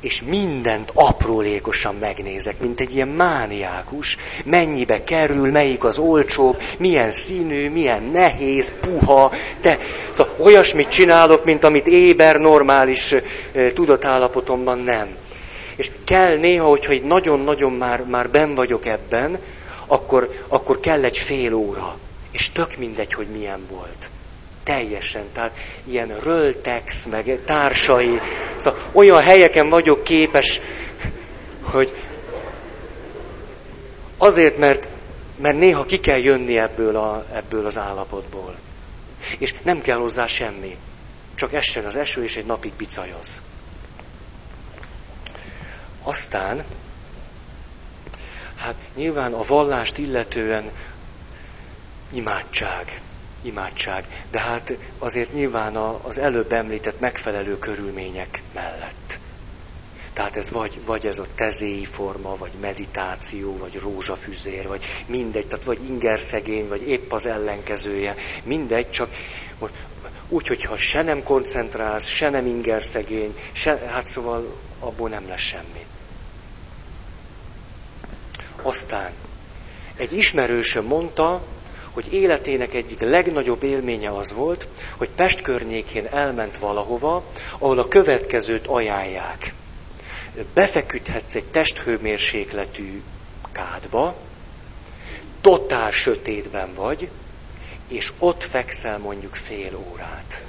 és mindent aprólékosan megnézek, mint egy ilyen mániákus, mennyibe kerül, melyik az olcsóbb, milyen színű, milyen nehéz, puha, de szóval olyasmit csinálok, mint amit éber, normális tudatállapotomban nem. És kell néha, hogyha egy nagyon-nagyon már, már ben vagyok ebben, akkor, akkor kell egy fél óra. És tök mindegy, hogy milyen volt. Teljesen, tehát ilyen röltex, meg társai. Szóval olyan helyeken vagyok képes, hogy azért, mert, mert néha ki kell jönni ebből, a, ebből az állapotból. És nem kell hozzá semmi. Csak essen az eső, és egy napig bicajoz. Aztán, hát nyilván a vallást illetően imádság imádság. De hát azért nyilván az előbb említett megfelelő körülmények mellett. Tehát ez vagy, vagy ez a tezéi forma, vagy meditáció, vagy rózsafüzér, vagy mindegy, tehát vagy ingerszegény, vagy épp az ellenkezője. Mindegy, csak úgy, hogyha se nem koncentrálsz, se nem ingerszegény, se, hát szóval abból nem lesz semmi. Aztán egy ismerősöm mondta, hogy életének egyik legnagyobb élménye az volt, hogy Pest környékén elment valahova, ahol a következőt ajánlják. Befeküdhetsz egy testhőmérsékletű kádba, totál sötétben vagy, és ott fekszel mondjuk fél órát.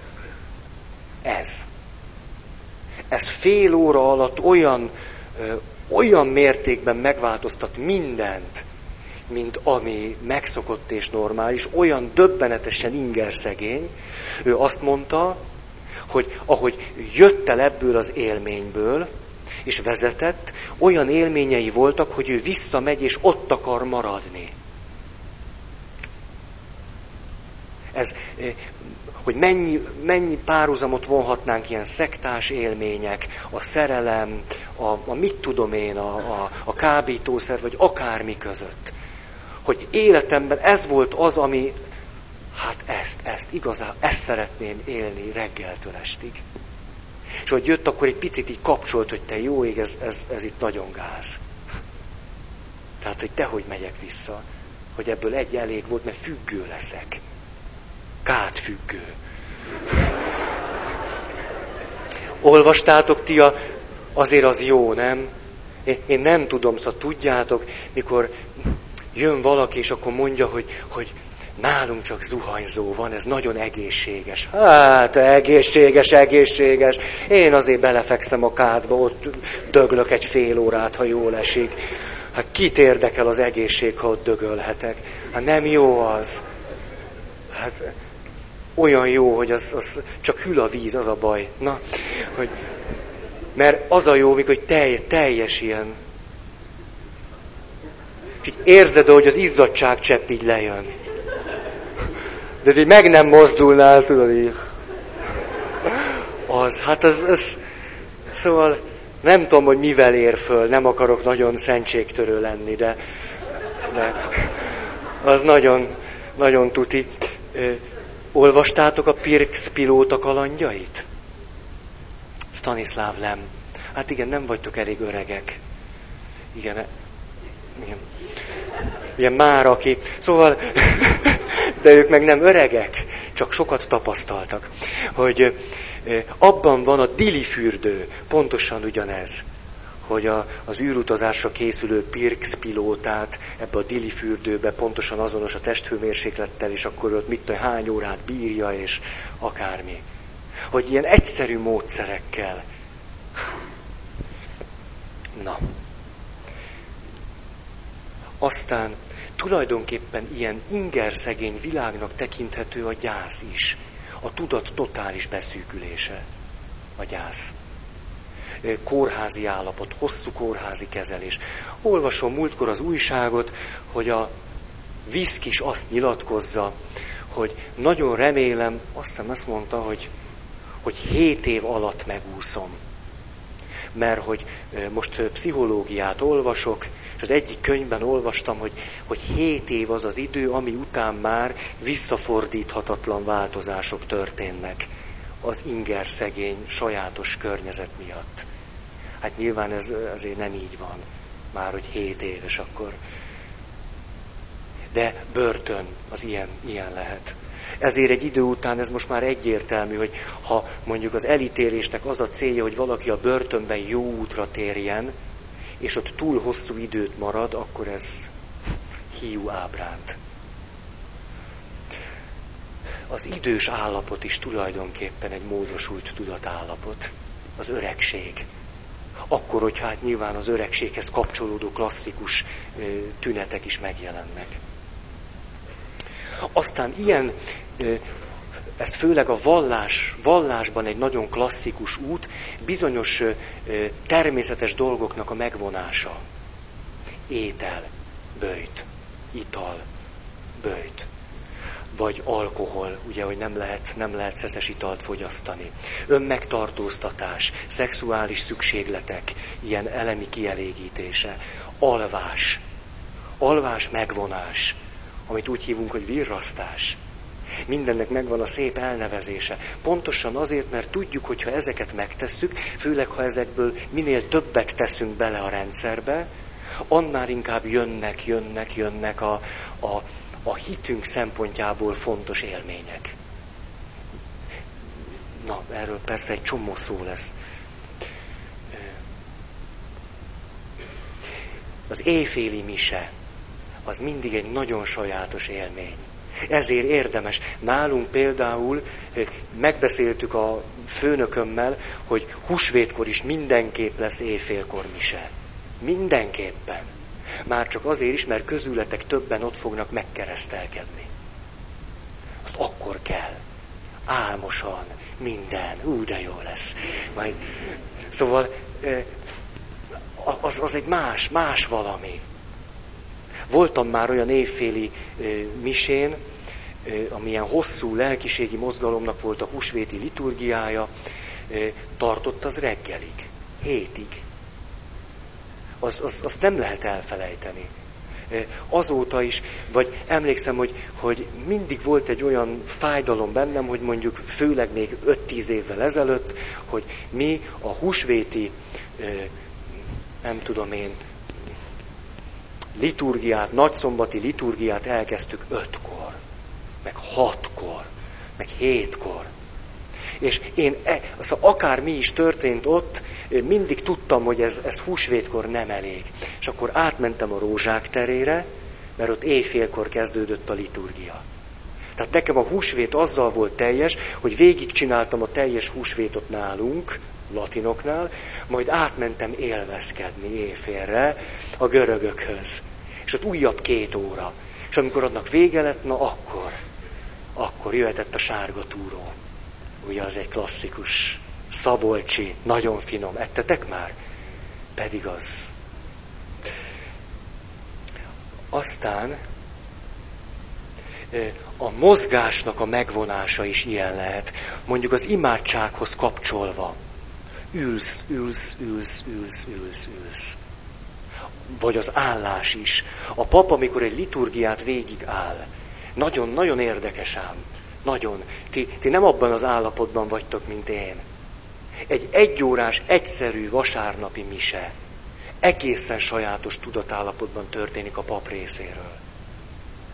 Ez. Ez fél óra alatt olyan, olyan mértékben megváltoztat mindent, mint ami megszokott és normális, olyan döbbenetesen ingerszegény, ő azt mondta, hogy ahogy jött el ebből az élményből, és vezetett, olyan élményei voltak, hogy ő visszamegy, és ott akar maradni. Ez, eh, hogy mennyi, mennyi párhuzamot vonhatnánk ilyen szektás élmények, a szerelem, a, a mit tudom én, a, a, a kábítószer, vagy akármi között hogy életemben ez volt az, ami, hát ezt, ezt, igazán, ezt szeretném élni reggeltől estig. És hogy jött, akkor egy picit így kapcsolt, hogy te jó ég, ez, ez, ez itt nagyon gáz. Tehát, hogy dehogy megyek vissza, hogy ebből egy elég volt, mert függő leszek. Kát függő. Olvastátok ti a, azért az jó, nem? Én, én nem tudom, szóval tudjátok, mikor jön valaki, és akkor mondja, hogy, hogy nálunk csak zuhanyzó van, ez nagyon egészséges. Hát, egészséges, egészséges. Én azért belefekszem a kádba, ott döglök egy fél órát, ha jól esik. Hát kit érdekel az egészség, ha ott dögölhetek? Hát nem jó az. Hát olyan jó, hogy az, az csak hűl a víz, az a baj. Na, hogy, mert az a jó, mikor telj, teljes ilyen így érzed, hogy az izzadság csepp így lejön. de így meg nem mozdulnál, tudod így. Az, hát az, az, szóval nem tudom, hogy mivel ér föl, nem akarok nagyon szentségtörő lenni, de, de az nagyon, nagyon tuti. Ö, olvastátok a Pirx pilóta kalandjait? Stanislav Lem. Hát igen, nem vagytok elég öregek. Igen, igen. Ilyen már aki. Szóval, de ők meg nem öregek, csak sokat tapasztaltak. Hogy abban van a dili fürdő, pontosan ugyanez hogy a, az űrutazásra készülő Pirx pilótát ebbe a dili fürdőbe pontosan azonos a testhőmérséklettel, és akkor ott mit tudom, hány órát bírja, és akármi. Hogy ilyen egyszerű módszerekkel. Na. Aztán tulajdonképpen ilyen ingerszegény világnak tekinthető a gyász is. A tudat totális beszűkülése. A gyász kórházi állapot, hosszú kórházi kezelés. Olvasom múltkor az újságot, hogy a Viszk is azt nyilatkozza, hogy nagyon remélem, azt hiszem azt mondta, hogy, hogy 7 év alatt megúszom. Mert hogy most pszichológiát olvasok, az egyik könyvben olvastam, hogy, hogy 7 év az az idő, ami után már visszafordíthatatlan változások történnek az inger szegény sajátos környezet miatt. Hát nyilván ez azért nem így van. Már hogy 7 éves akkor. De börtön az ilyen, ilyen lehet. Ezért egy idő után ez most már egyértelmű, hogy ha mondjuk az elítélésnek az a célja, hogy valaki a börtönben jó útra térjen, és ott túl hosszú időt marad, akkor ez hiú ábránt. Az idős állapot is tulajdonképpen egy módosult tudatállapot. Az öregség akkor, hogy hát nyilván az öregséghez kapcsolódó klasszikus tünetek is megjelennek. Aztán ilyen, ez főleg a vallás, vallásban egy nagyon klasszikus út, bizonyos természetes dolgoknak a megvonása. Étel, bőjt, ital, bőjt vagy alkohol, ugye, hogy nem lehet, nem lehet szeszes italt fogyasztani. Önmegtartóztatás, szexuális szükségletek, ilyen elemi kielégítése, alvás, alvás megvonás, amit úgy hívunk, hogy virrasztás. Mindennek megvan a szép elnevezése. Pontosan azért, mert tudjuk, hogy ha ezeket megtesszük, főleg ha ezekből minél többet teszünk bele a rendszerbe, annál inkább jönnek, jönnek, jönnek a, a a hitünk szempontjából fontos élmények. Na, erről persze egy csomó szó lesz. Az éjféli mise, az mindig egy nagyon sajátos élmény. Ezért érdemes. Nálunk például megbeszéltük a főnökömmel, hogy húsvétkor is mindenképp lesz éjfélkor mise. Mindenképpen. Már csak azért is, mert közületek többen ott fognak megkeresztelkedni. Azt akkor kell. Álmosan, minden. Ú, de jó lesz. Majd, szóval az, az egy más, más valami. Voltam már olyan évféli misén, amilyen hosszú lelkiségi mozgalomnak volt a húsvéti liturgiája, tartott az reggelig, hétig az, az, azt nem lehet elfelejteni. Azóta is, vagy emlékszem, hogy, hogy mindig volt egy olyan fájdalom bennem, hogy mondjuk főleg még 5-10 évvel ezelőtt, hogy mi a húsvéti, nem tudom én, liturgiát, nagyszombati liturgiát elkezdtük ötkor, meg hatkor, meg hétkor. És én, e, szóval akár mi is történt ott, mindig tudtam, hogy ez, ez húsvétkor nem elég. És akkor átmentem a rózsák terére, mert ott éjfélkor kezdődött a liturgia. Tehát nekem a húsvét azzal volt teljes, hogy végigcsináltam a teljes húsvétot nálunk, latinoknál, majd átmentem élvezkedni éjfélre a görögökhöz. És ott újabb két óra. És amikor adnak vége lett, na akkor, akkor jöhetett a sárga túró. Ugye az egy klasszikus szabolcsi, nagyon finom. Ettetek már? Pedig az. a mozgásnak a megvonása is ilyen lehet. Mondjuk az imádsághoz kapcsolva. Ülsz, ülsz, ülsz, ülsz, ülsz, ülsz. Vagy az állás is. A pap, amikor egy liturgiát végig áll, nagyon-nagyon érdekes ám. Nagyon. Ti, ti nem abban az állapotban vagytok, mint én. Egy egyórás, egyszerű vasárnapi mise egészen sajátos tudatállapotban történik a pap részéről.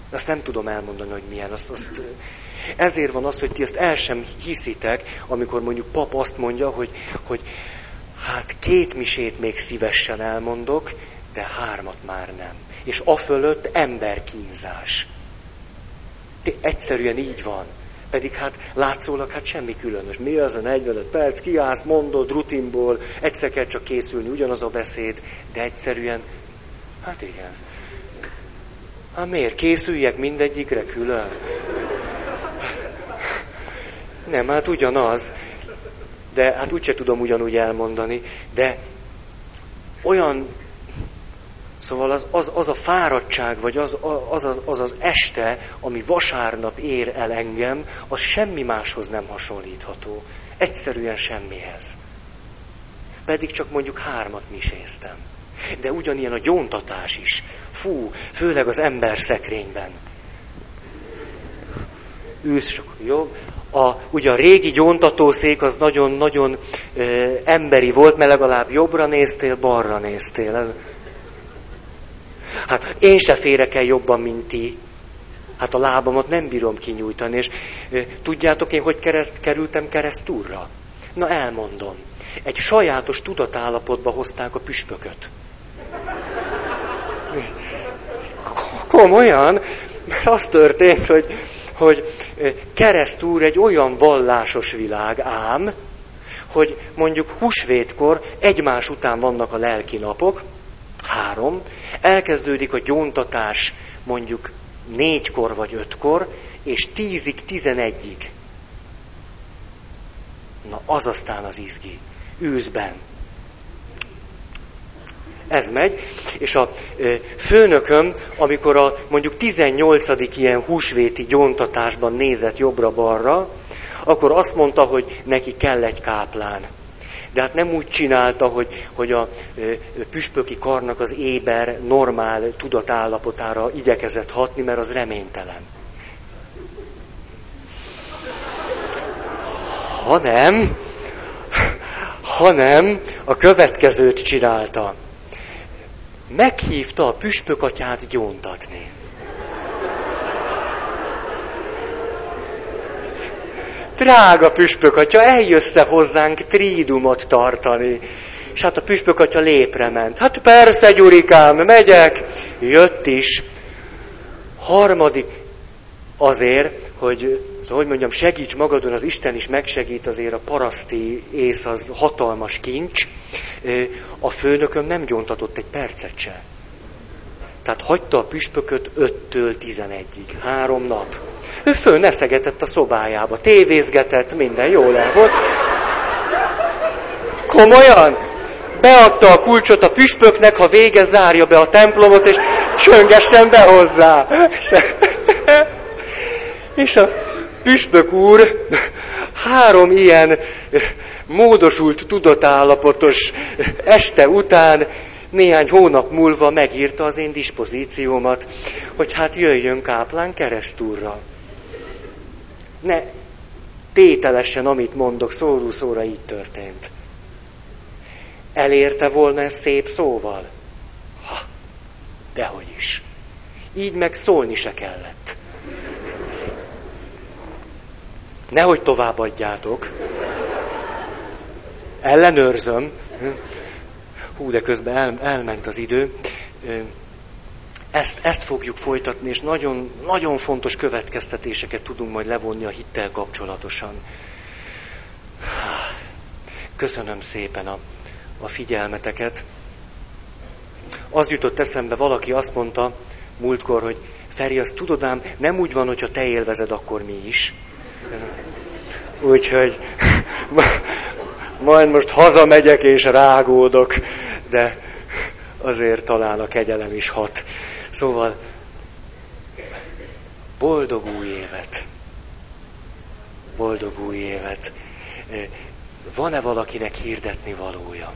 Azt nem tudom elmondani, hogy milyen. Azt, azt, ezért van az, hogy ti ezt el sem hiszitek, amikor mondjuk pap azt mondja, hogy, hogy hát két misét még szívesen elmondok, de hármat már nem. És afölött emberkínzás. Egyszerűen így van. Pedig hát látszólag hát semmi különös. Mi az a 45 perc, kiállsz, mondod, rutinból, egyszer kell csak készülni, ugyanaz a beszéd, de egyszerűen, hát igen. Hát miért? Készüljek mindegyikre külön? Nem, hát ugyanaz. De hát úgyse tudom ugyanúgy elmondani. De olyan Szóval az, az, az a fáradtság, vagy az az, az, az az este, ami vasárnap ér el engem, az semmi máshoz nem hasonlítható. Egyszerűen semmihez. Pedig csak mondjuk hármat miséztem. De ugyanilyen a gyóntatás is. Fú, főleg az ember szekrényben. Ülsz sok jobb. A, ugye a régi gyóntatószék az nagyon-nagyon e, emberi volt, mert legalább jobbra néztél, balra néztél. Ez, Hát én se férek el jobban, mint ti. Hát a lábamat nem bírom kinyújtani. És e, tudjátok én, hogy kereszt, kerültem keresztúrra? Na elmondom. Egy sajátos tudatállapotba hozták a püspököt. Komolyan, mert az történt, hogy, hogy keresztúr egy olyan vallásos világ ám, hogy mondjuk húsvétkor egymás után vannak a lelki napok, három, elkezdődik a gyóntatás mondjuk négykor vagy ötkor, és tízig, tizenegyig. Na, az aztán az izgi. Űzben. Ez megy, és a főnököm, amikor a mondjuk 18. ilyen húsvéti gyóntatásban nézett jobbra-balra, akkor azt mondta, hogy neki kell egy káplán. De hát nem úgy csinálta, hogy, hogy a püspöki karnak az éber, normál tudatállapotára igyekezett hatni, mert az reménytelen. Hanem, hanem a következőt csinálta. Meghívta a püspökatyát gyóntatni. Drága püspök atya, eljössz hozzánk trídumot tartani. És hát a püspök atya lépre ment. Hát persze, Gyurikám, megyek. Jött is. Harmadik, azért, hogy, szóval, hogy mondjam, segíts magadon, az Isten is megsegít, azért a paraszti ész az hatalmas kincs. A főnököm nem gyóntatott egy percet se. Tehát hagyta a püspököt 5-től 11-ig. Három nap. Ő föl neszegetett a szobájába, tévézgetett, minden jól el volt. Komolyan? Beadta a kulcsot a püspöknek, ha vége, zárja be a templomot, és csöngessen be hozzá. És a püspök úr három ilyen módosult, tudatállapotos este után néhány hónap múlva megírta az én dispozíciómat, hogy hát jöjjön káplán keresztúrra ne tételesen, amit mondok, szóró szóra így történt. Elérte volna ezt szép szóval? Ha, dehogy is. Így meg szólni se kellett. Nehogy továbbadjátok. Ellenőrzöm. Hú, de közben el, elment az idő. Ezt, ezt fogjuk folytatni, és nagyon, nagyon fontos következtetéseket tudunk majd levonni a hittel kapcsolatosan. Köszönöm szépen a, a figyelmeteket. Az jutott eszembe, valaki azt mondta múltkor, hogy Feri, azt tudod ám, nem úgy van, hogyha te élvezed, akkor mi is. Úgyhogy majd most hazamegyek és rágódok, de azért talán a kegyelem is hat. Szóval boldog új évet. Boldog új évet. Van-e valakinek hirdetni valója?